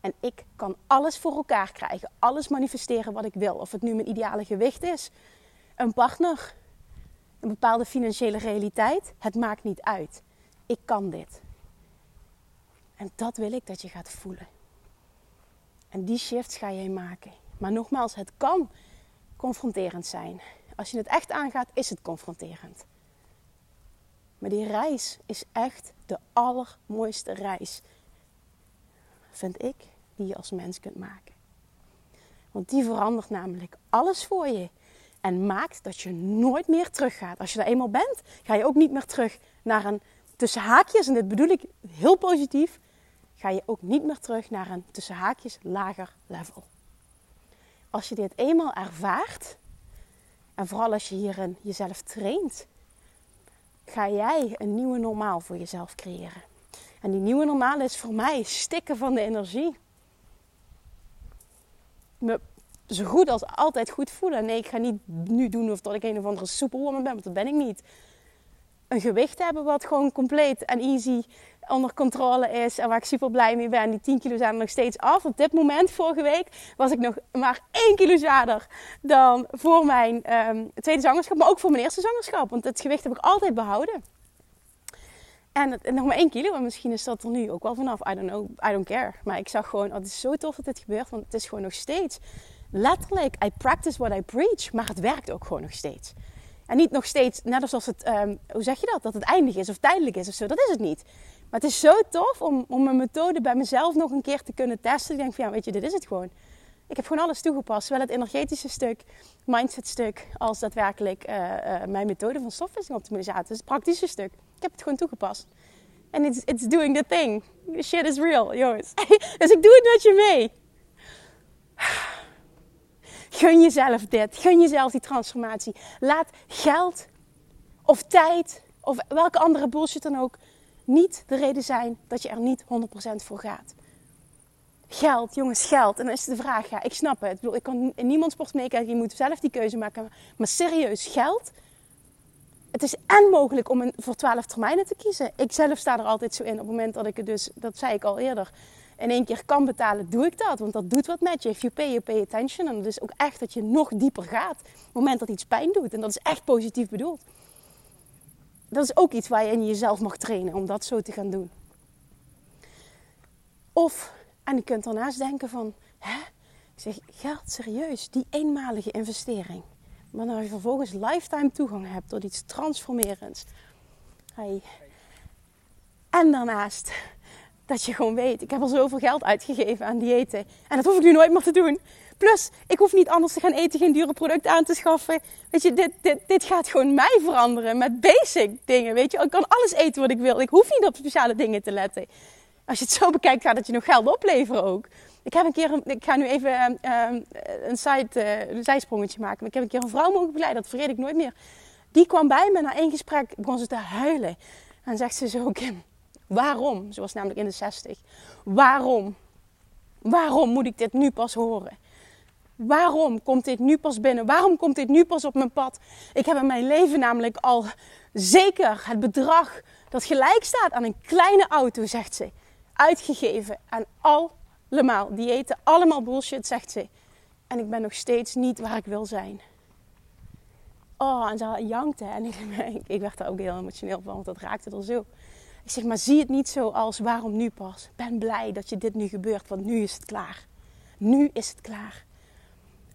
En ik kan alles voor elkaar krijgen, alles manifesteren wat ik wil. Of het nu mijn ideale gewicht is, een partner, een bepaalde financiële realiteit. Het maakt niet uit. Ik kan dit. En dat wil ik dat je gaat voelen. En die shifts ga jij maken. Maar nogmaals, het kan confronterend zijn. Als je het echt aangaat, is het confronterend. Maar die reis is echt de allermooiste reis, vind ik, die je als mens kunt maken. Want die verandert namelijk alles voor je. En maakt dat je nooit meer teruggaat. Als je er eenmaal bent, ga je ook niet meer terug naar een tussen haakjes, en dit bedoel ik heel positief, ga je ook niet meer terug naar een tussen haakjes lager level. Als je dit eenmaal ervaart, en vooral als je hierin jezelf traint, ga jij een nieuwe normaal voor jezelf creëren. En die nieuwe normaal is voor mij stikken van de energie. Me zo goed als altijd goed voelen. Nee, ik ga niet nu doen of dat ik een of andere superwoman ben, want dat ben ik niet. Een gewicht hebben wat gewoon compleet en easy onder controle is en waar ik super blij mee ben. Die 10 kilo zijn er nog steeds af. Op dit moment, vorige week, was ik nog maar 1 kilo zwaarder dan voor mijn ehm, tweede zwangerschap, maar ook voor mijn eerste zwangerschap. Want het gewicht heb ik altijd behouden. En, nog maar 1 kilo, en misschien is dat er nu ook wel vanaf. I don't know, I don't care. Maar ik zag gewoon, oh, het is zo tof dat dit gebeurt, want het is gewoon nog steeds letterlijk, I practice what I preach, maar het werkt ook gewoon nog steeds. En niet nog steeds, net alsof het, um, hoe zeg je dat, dat het eindig is of tijdelijk is of zo. Dat is het niet. Maar het is zo tof om, om mijn methode bij mezelf nog een keer te kunnen testen. Ik denk van ja, weet je, dit is het gewoon. Ik heb gewoon alles toegepast. Zowel het energetische stuk, mindset stuk, als daadwerkelijk uh, uh, mijn methode van stofwisseling optimalisatie. Dus het praktische stuk. Ik heb het gewoon toegepast. En it's, it's doing the thing. Shit is real, jongens. *laughs* dus ik doe het met je mee. Gun jezelf dit. Gun jezelf die transformatie. Laat geld of tijd of welke andere bullshit dan ook niet de reden zijn dat je er niet 100% voor gaat. Geld, jongens, geld. En dan is de vraag, ja, ik snap het. Ik, bedoel, ik kan in niemands meekijken, je moet zelf die keuze maken. Maar serieus, geld. Het is en mogelijk om een, voor 12 termijnen te kiezen. Ik zelf sta er altijd zo in. Op het moment dat ik het dus, dat zei ik al eerder, in één keer kan betalen, doe ik dat. Want dat doet wat met je. If you pay, you pay attention. En dat is ook echt dat je nog dieper gaat. Op het moment dat iets pijn doet. En dat is echt positief bedoeld dat is ook iets waar je in jezelf mag trainen om dat zo te gaan doen. Of, en je kunt daarnaast denken van, hè? Ik zeg, geld serieus, die eenmalige investering. Maar dan je vervolgens lifetime toegang hebt tot iets transformerends. Hey. En daarnaast dat je gewoon weet, ik heb al zoveel geld uitgegeven aan diëten. En dat hoef ik nu nooit meer te doen. Plus, ik hoef niet anders te gaan eten, geen dure product aan te schaffen. Weet je, dit, dit, dit gaat gewoon mij veranderen met basic dingen. Weet je, ik kan alles eten wat ik wil. Ik hoef niet op speciale dingen te letten. Als je het zo bekijkt, gaat het je nog geld opleveren ook. Ik heb een keer, ik ga nu even um, een, side, uh, een zijsprongetje maken. Ik heb een keer een vrouw mogen begeleiden, dat vergeet ik nooit meer. Die kwam bij me na één gesprek, begon ze te huilen. En zegt ze zo, Kim, waarom? Ze was namelijk in de 60. Waarom? Waarom moet ik dit nu pas horen? Waarom komt dit nu pas binnen? Waarom komt dit nu pas op mijn pad? Ik heb in mijn leven namelijk al zeker het bedrag dat gelijk staat aan een kleine auto, zegt ze, uitgegeven aan allemaal diëten, allemaal bullshit, zegt ze. En ik ben nog steeds niet waar ik wil zijn. Oh, en ze jankte. En ik, *laughs* ik werd daar ook heel emotioneel van, want dat raakte er zo. Ik zeg, maar zie het niet zo als waarom nu pas. Ben blij dat je dit nu gebeurt, want nu is het klaar. Nu is het klaar.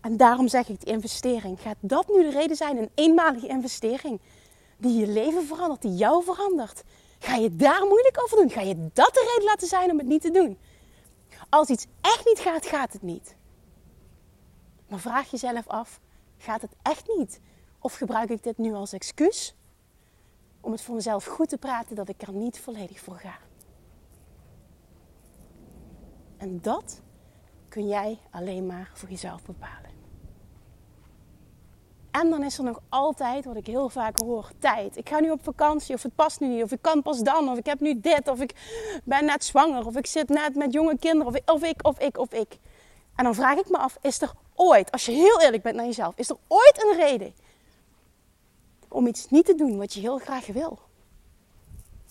En daarom zeg ik, die investering. Gaat dat nu de reden zijn? Een eenmalige investering die je leven verandert, die jou verandert. Ga je daar moeilijk over doen? Ga je dat de reden laten zijn om het niet te doen? Als iets echt niet gaat, gaat het niet. Maar vraag jezelf af, gaat het echt niet? Of gebruik ik dit nu als excuus om het voor mezelf goed te praten dat ik er niet volledig voor ga? En dat kun jij alleen maar voor jezelf bepalen. En dan is er nog altijd, wat ik heel vaak hoor, tijd. Ik ga nu op vakantie, of het past nu niet, of ik kan pas dan, of ik heb nu dit, of ik ben net zwanger, of ik zit net met jonge kinderen, of ik, of ik, of ik, of ik. En dan vraag ik me af, is er ooit, als je heel eerlijk bent naar jezelf, is er ooit een reden om iets niet te doen wat je heel graag wil?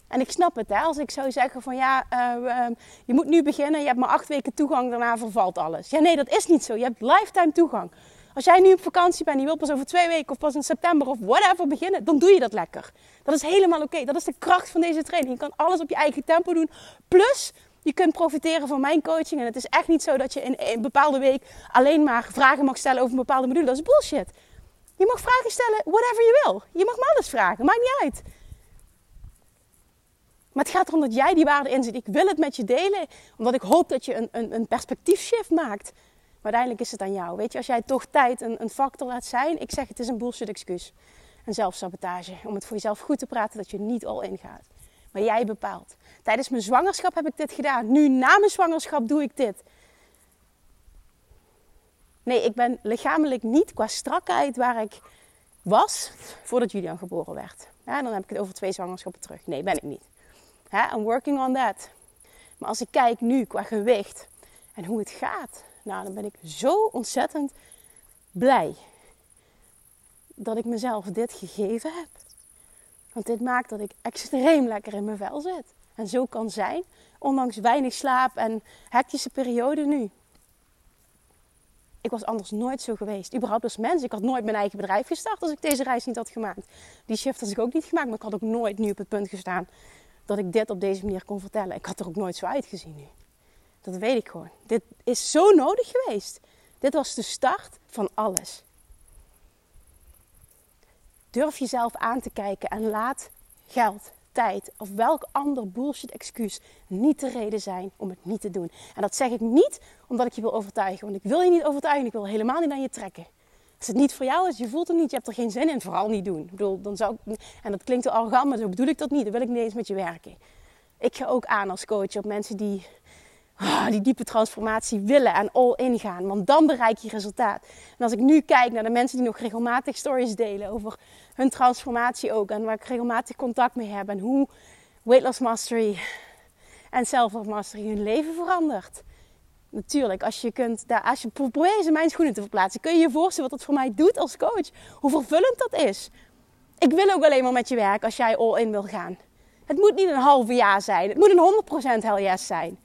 En ik snap het, hè, als ik zou zeggen van ja, uh, je moet nu beginnen, je hebt maar acht weken toegang, daarna vervalt alles. Ja, nee, dat is niet zo. Je hebt lifetime toegang. Als jij nu op vakantie bent en je wilt pas over twee weken of pas in september of whatever beginnen, dan doe je dat lekker. Dat is helemaal oké. Dat is de kracht van deze training. Je kan alles op je eigen tempo doen. Plus, je kunt profiteren van mijn coaching. En het is echt niet zo dat je in een bepaalde week alleen maar vragen mag stellen over een bepaalde module. Dat is bullshit. Je mag vragen stellen, whatever je wil. Je mag me alles vragen, maakt niet uit. Maar het gaat erom dat jij die waarde inzet. Ik wil het met je delen, omdat ik hoop dat je een, een, een perspectiefshift maakt. Maar uiteindelijk is het aan jou. Weet je, als jij toch tijd een, een factor laat zijn, ik zeg het is een bullshit excuus. Een zelfsabotage. Om het voor jezelf goed te praten dat je niet al ingaat. Maar jij bepaalt. Tijdens mijn zwangerschap heb ik dit gedaan. Nu na mijn zwangerschap doe ik dit. Nee, ik ben lichamelijk niet qua strakheid waar ik was voordat Julian geboren werd. Ja, dan heb ik het over twee zwangerschappen terug. Nee, ben ik niet. I'm working on that. Maar als ik kijk nu qua gewicht en hoe het gaat, nou, dan ben ik zo ontzettend blij dat ik mezelf dit gegeven heb. Want dit maakt dat ik extreem lekker in mijn vel zit. En zo kan zijn, ondanks weinig slaap en hectische periode nu. Ik was anders nooit zo geweest. Überhaupt als mens. Ik had nooit mijn eigen bedrijf gestart als ik deze reis niet had gemaakt. Die shift had ik ook niet gemaakt. Maar ik had ook nooit nu op het punt gestaan dat ik dit op deze manier kon vertellen. Ik had er ook nooit zo uitgezien nu. Dat weet ik gewoon. Dit is zo nodig geweest. Dit was de start van alles. Durf jezelf aan te kijken en laat geld, tijd of welk ander bullshit excuus niet de reden zijn om het niet te doen. En dat zeg ik niet omdat ik je wil overtuigen, want ik wil je niet overtuigen, ik wil helemaal niet aan je trekken. Als het niet voor jou is, je voelt het niet, je hebt er geen zin in, vooral niet doen. Ik bedoel, dan zou ik, en dat klinkt wel arrogant, maar zo bedoel ik dat niet. Dan wil ik niet eens met je werken. Ik ga ook aan als coach op mensen die oh, die diepe transformatie willen en all in gaan. Want dan bereik je resultaat. En als ik nu kijk naar de mensen die nog regelmatig stories delen over hun transformatie ook. En waar ik regelmatig contact mee heb. En hoe Weight Loss Mastery en Self-Love Mastery hun leven verandert. Natuurlijk, als je kunt, als je probeert in mijn schoenen te verplaatsen, kun je je voorstellen wat dat voor mij doet als coach. Hoe vervullend dat is. Ik wil ook alleen maar met je werken als jij all in wil gaan. Het moet niet een halve jaar zijn. Het moet een 100% hell yes zijn.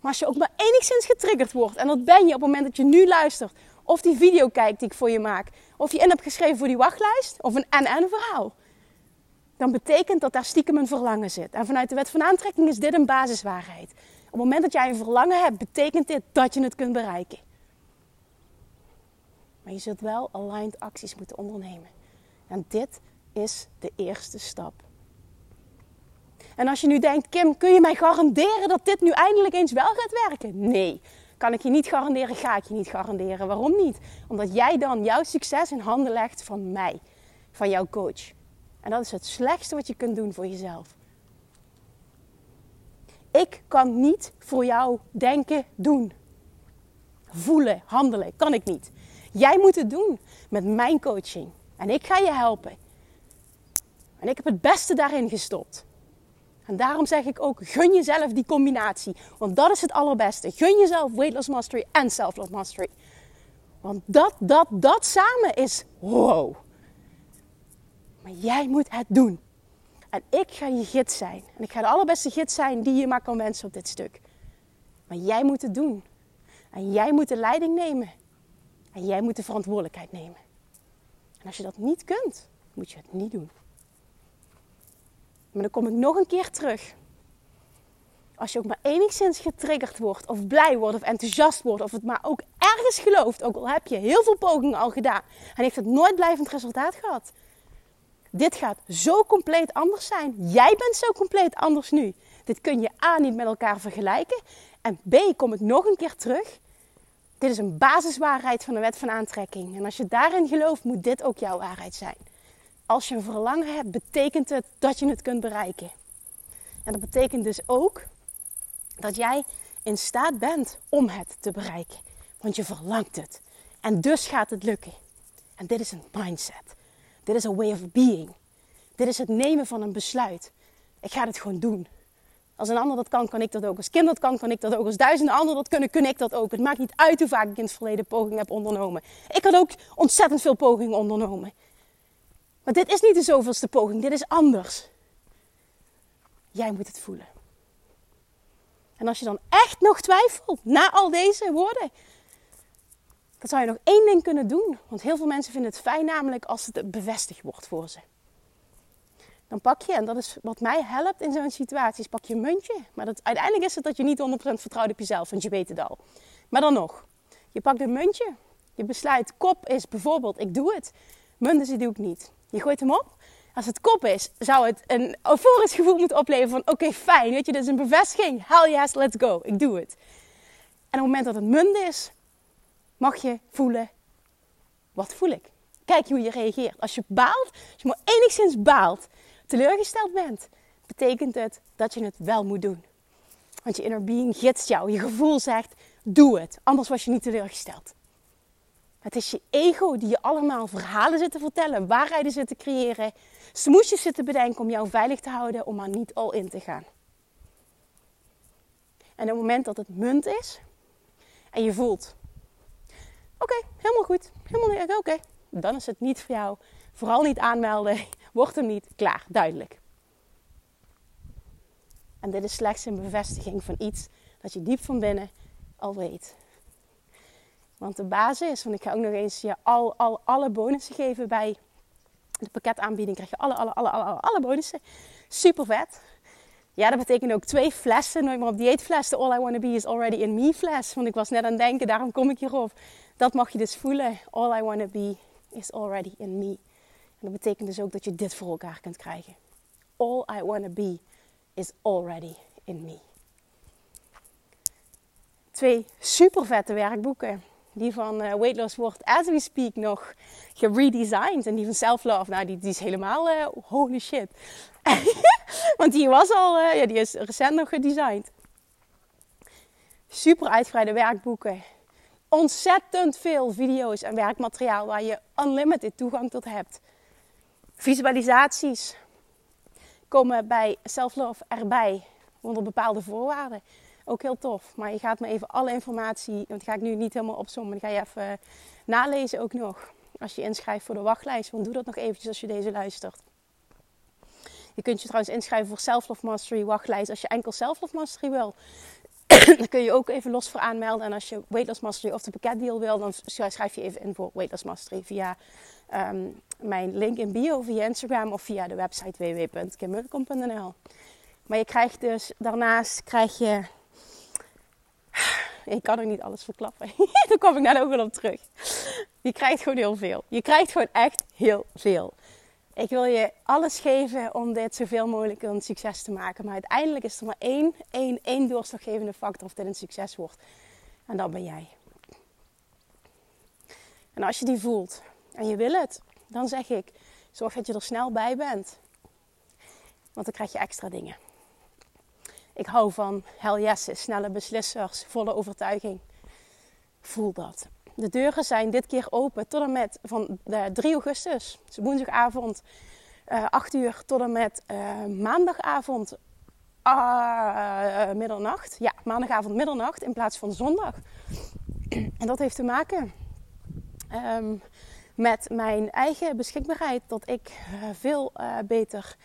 Maar als je ook maar enigszins getriggerd wordt, en dat ben je op het moment dat je nu luistert, of die video kijkt die ik voor je maak, of je in hebt geschreven voor die wachtlijst, of een en-en verhaal, dan betekent dat daar stiekem een verlangen zit. En vanuit de wet van aantrekking is dit een basiswaarheid. Op het moment dat jij een verlangen hebt, betekent dit dat je het kunt bereiken. Maar je zult wel aligned acties moeten ondernemen. En dit is de eerste stap. En als je nu denkt, Kim, kun je mij garanderen dat dit nu eindelijk eens wel gaat werken? Nee, kan ik je niet garanderen, ga ik je niet garanderen. Waarom niet? Omdat jij dan jouw succes in handen legt van mij, van jouw coach. En dat is het slechtste wat je kunt doen voor jezelf. Ik kan niet voor jou denken, doen, voelen, handelen. Kan ik niet. Jij moet het doen met mijn coaching. En ik ga je helpen. En ik heb het beste daarin gestopt. En daarom zeg ik ook, gun jezelf die combinatie. Want dat is het allerbeste. Gun jezelf weight loss mastery en self-love mastery. Want dat, dat, dat samen is wow. Maar jij moet het doen. En ik ga je gids zijn. En ik ga de allerbeste gids zijn die je maar kan wensen op dit stuk. Maar jij moet het doen. En jij moet de leiding nemen. En jij moet de verantwoordelijkheid nemen. En als je dat niet kunt, moet je het niet doen. Maar dan kom ik nog een keer terug. Als je ook maar enigszins getriggerd wordt, of blij wordt, of enthousiast wordt, of het maar ook ergens gelooft, ook al heb je heel veel pogingen al gedaan en heeft het nooit blijvend resultaat gehad. Dit gaat zo compleet anders zijn. Jij bent zo compleet anders nu. Dit kun je A niet met elkaar vergelijken. En B, kom ik nog een keer terug. Dit is een basiswaarheid van de wet van aantrekking. En als je daarin gelooft, moet dit ook jouw waarheid zijn als je een verlangen hebt, betekent het dat je het kunt bereiken. En dat betekent dus ook dat jij in staat bent om het te bereiken. Want je verlangt het. En dus gaat het lukken. En dit is een mindset. Dit is een way of being. Dit is het nemen van een besluit. Ik ga het gewoon doen. Als een ander dat kan, kan ik dat ook. Als kind dat kan, kan ik dat ook. Als duizenden anderen dat kunnen, kun ik dat ook. Het maakt niet uit hoe vaak ik in het verleden pogingen heb ondernomen. Ik had ook ontzettend veel pogingen ondernomen. Maar dit is niet de zoveelste poging, dit is anders. Jij moet het voelen. En als je dan echt nog twijfelt na al deze woorden, dan zou je nog één ding kunnen doen. Want heel veel mensen vinden het fijn namelijk als het bevestigd wordt voor ze. Dan pak je, en dat is wat mij helpt in zo'n situatie, pak je een muntje. Maar dat, uiteindelijk is het dat je niet 100% vertrouwt op jezelf, want je weet het al. Maar dan nog, je pakt een muntje. Je besluit, kop is bijvoorbeeld, ik doe het. Munt is, doe ik niet. Je gooit hem op. Als het kop is, zou het een euforisch gevoel moeten opleveren van, oké, fijn, weet je, dit is een bevestiging. Hell yes, let's go, ik doe het. En op het moment dat het munt is, mag je voelen, wat voel ik? Kijk hoe je reageert. Als je baalt, als je maar enigszins baalt, teleurgesteld bent, betekent het dat je het wel moet doen. Want je inner being gidst jou. Je gevoel zegt, doe het. Anders was je niet teleurgesteld. Het is je ego die je allemaal verhalen zit te vertellen, waarheden zit te creëren, smoesjes zit te bedenken om jou veilig te houden, om maar niet al in te gaan. En op het moment dat het munt is en je voelt, oké, helemaal goed, helemaal oké, dan is het niet voor jou. Vooral niet aanmelden, *laughs* wordt hem niet, klaar, duidelijk. En dit is slechts een bevestiging van iets dat je diep van binnen al weet. Want de basis, want ik ga ook nog eens je al, al, alle bonussen geven bij de pakketaanbieding. Krijg je alle, alle, alle, alle, alle bonussen. Super vet. Ja, dat betekent ook twee flessen. Nooit meer op dieetfles. De All I Wanna Be is Already in Me fles. Want ik was net aan het denken, daarom kom ik hierop. Dat mag je dus voelen. All I Wanna Be is Already in Me. En dat betekent dus ook dat je dit voor elkaar kunt krijgen. All I Wanna Be is Already in Me. Twee super vette werkboeken die van uh, Weight Loss wordt, as we speak, nog geredesigned. En die van Self Love, nou, die, die is helemaal uh, holy shit. *laughs* Want die was al, uh, ja, die is recent nog gedesigned. Super uitgebreide werkboeken. Ontzettend veel video's en werkmateriaal waar je unlimited toegang tot hebt. Visualisaties komen bij Self Love erbij onder bepaalde voorwaarden. Ook heel tof. Maar je gaat me even alle informatie, want ga ik nu niet helemaal opzommen, die ga je even nalezen ook nog. Als je inschrijft voor de wachtlijst, want doe dat nog eventjes als je deze luistert. Je kunt je trouwens inschrijven voor Self Love Mastery wachtlijst als je enkel Self Love Mastery wil. *coughs* dan kun je ook even los voor aanmelden. En als je Weight Loss Mastery of de pakketdeal wil, dan schrijf je even in voor Weight Loss Mastery via ehm, mijn link in bio, via Instagram of via de website www.kimmulkom.nl. Maar je krijgt dus daarnaast krijg je ik kan ook niet alles verklappen. *laughs* Daar kom ik net ook wel op terug. Je krijgt gewoon heel veel. Je krijgt gewoon echt heel veel. Ik wil je alles geven om dit zoveel mogelijk een succes te maken. Maar uiteindelijk is er maar één, één, één doorslaggevende factor of dit een succes wordt. En dat ben jij. En als je die voelt en je wil het, dan zeg ik: zorg dat je er snel bij bent. Want dan krijg je extra dingen. Ik hou van hell yes, snelle beslissers, volle overtuiging. Voel dat. De deuren zijn dit keer open tot en met van 3 augustus, dus woensdagavond, uh, eh, 8 uur, tot en met uh, maandagavond, uh, middernacht. Ja, maandagavond middernacht in plaats van zondag. En dat heeft te maken um, met mijn eigen beschikbaarheid, dat ik veel beter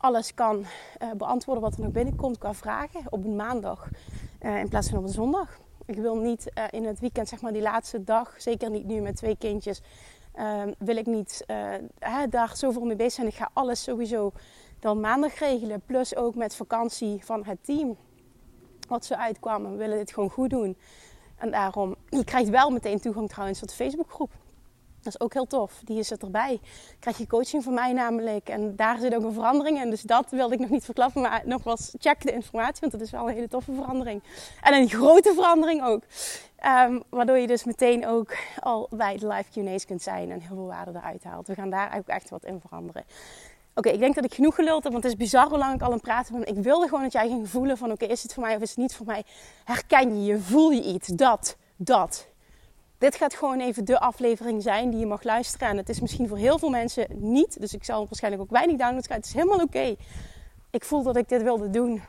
alles kan uh, beantwoorden wat er nog binnenkomt qua vragen op een maandag uh, in plaats van op een zondag. Ik wil niet uh, in het weekend, zeg maar die laatste dag, zeker niet nu met twee kindjes, ehm, wil ik niet daar zoveel mee bezig zijn. Ik ga alles sowieso dan maandag regelen, plus ook met vakantie van het team. Wat zo uitkwamen, we willen dit gewoon goed doen. En daarom, je krijgt wel meteen toegang trouwens tot de Facebookgroep. Dat is ook heel tof. Die het erbij. Krijg je coaching van mij namelijk. En daar zit ook een verandering in. Dus dat wilde ik nog niet verklappen. Maar nogmaals, check de informatie. Want dat is wel een hele toffe verandering. En een grote verandering ook. Um, waardoor je dus meteen ook al bij de live Q&A's kunt zijn. En heel veel waarde eruit haalt. We gaan daar ook echt wat in veranderen. Oké, ik denk dat ik genoeg geluld heb. Want het is bizar hoe lang ik al aan het praten ben. Ik wilde gewoon dat jij ging voelen van... Oké, is het voor mij of is het niet voor mij? Herken je je? Voel je iets? Dat, dat. Dit gaat gewoon even de aflevering zijn die je mag luisteren. En het is misschien voor heel veel mensen niet. Dus ik zal waarschijnlijk ook weinig downloads krijgen. Het is helemaal oké. Ik voel dat ik dit wilde doen.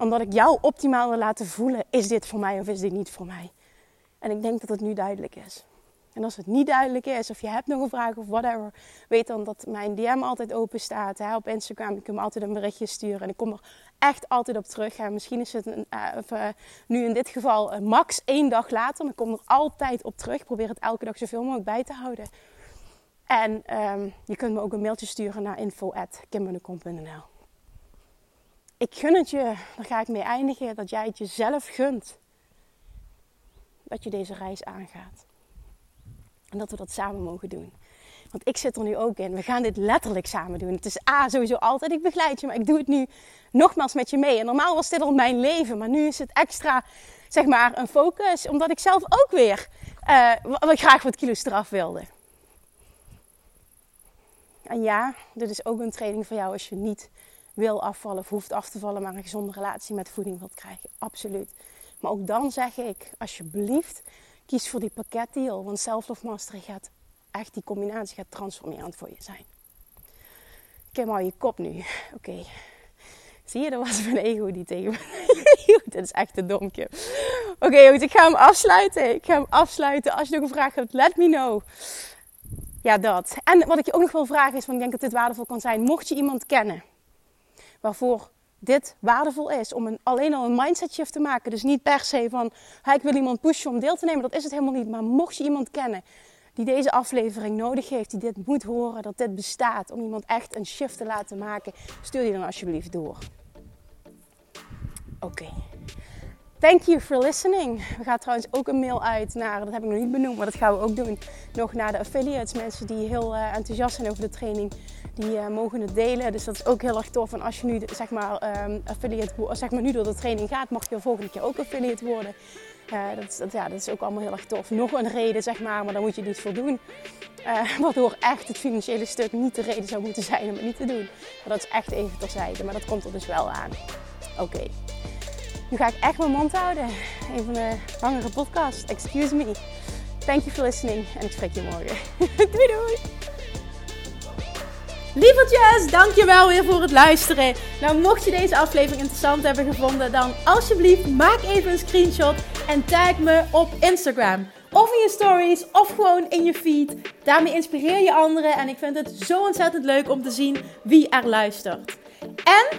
Omdat ik jou optimaal wil laten voelen. Is dit voor mij of is dit niet voor mij? En ik denk dat het nu duidelijk is. En als het niet duidelijk is, of je hebt nog een vraag of whatever, weet dan dat mijn DM altijd open staat. Hè, op Instagram, je kunt me altijd een berichtje sturen. En ik kom er echt altijd op terug. En misschien is het uh, of, uh, nu in dit geval uh, max één dag later. Maar ik kom er altijd op terug. Ik probeer het elke dag zoveel mogelijk bij te houden. En um, je kunt me ook een mailtje sturen naar info.kimberlecom.nl Ik gun het je, daar ga ik mee eindigen, dat jij het jezelf gunt. Dat je deze reis aangaat. En dat we dat samen mogen doen. Want ik zit er nu ook in. We gaan dit letterlijk samen doen. Het is A, sowieso altijd. Ik begeleid je, maar ik doe het nu nogmaals met je mee. En normaal was dit al mijn leven. Maar nu is het extra, zeg maar, een focus. Omdat ik zelf ook weer uh, graag wat kilo's eraf wilde. En ja, dit is ook een training voor jou als je niet wil afvallen of hoeft af te vallen, maar een gezonde relatie met voeding wilt krijgen. Absoluut. Maar ook dan zeg ik, alsjeblieft, kies voor die pakketdeal. Want Self-Love gaat echt, die combinatie gaat transformerend voor je zijn. Ik heb je kop nu. *laughs* Oké. Zie je, dat was mijn ego die tegen me... *laughs* Dit is echt een domke. Oké, okay, ik ga hem afsluiten. Ik ga hem afsluiten. Als je nog een vraag hebt, let me know. Ja, dat. En wat ik je ook nog wil vragen is, want ik denk dat dit waardevol kan zijn. Mocht je iemand kennen waarvoor dit waardevol is om een, alleen al een mindset shift te maken. Dus niet per se van, ik wil iemand pushen om deel te nemen. Dat is het helemaal niet. Maar mocht je iemand kennen die deze aflevering nodig heeft, die dit moet horen, dat dit bestaat, om iemand echt een shift te laten maken, stuur die dan alsjeblieft door. Oké. Thank you for listening. We gaan trouwens ook een mail uit naar, dat heb ik nog niet benoemd, maar dat gaan we ook doen, nog naar de affiliates. Mensen die heel uh, enthousiast zijn over de training, die uh, mogen het delen. Dus dat is ook heel erg tof. En als je nu, zeg maar, um, affiliate, zeg maar, nu door de training gaat, mag je de volgende keer ook affiliate worden. Uh, dat, dat, ja, dat is ook allemaal heel erg tof. Nog een reden, zeg maar, maar daar moet je niet voor doen. *laughs* waardoor echt het financiële stuk niet de reden zou moeten zijn om het niet te doen. Maar dat is echt even terzijde, maar dat komt er dus wel aan. Oké. Nu ga ik echt mijn mond houden. Een van de langere podcasts. Excuse me. Thank you for listening. En ik spreek je morgen. *laughs* doei doei. Lievertjes, dankjewel weer voor het luisteren. Nou, mocht je deze aflevering interessant hebben gevonden, dan alsjeblieft maak even een screenshot en tag me op Instagram. Of in je stories, of gewoon in je feed. Daarmee inspireer je anderen en ik vind het zo ontzettend leuk om te zien wie er luistert. En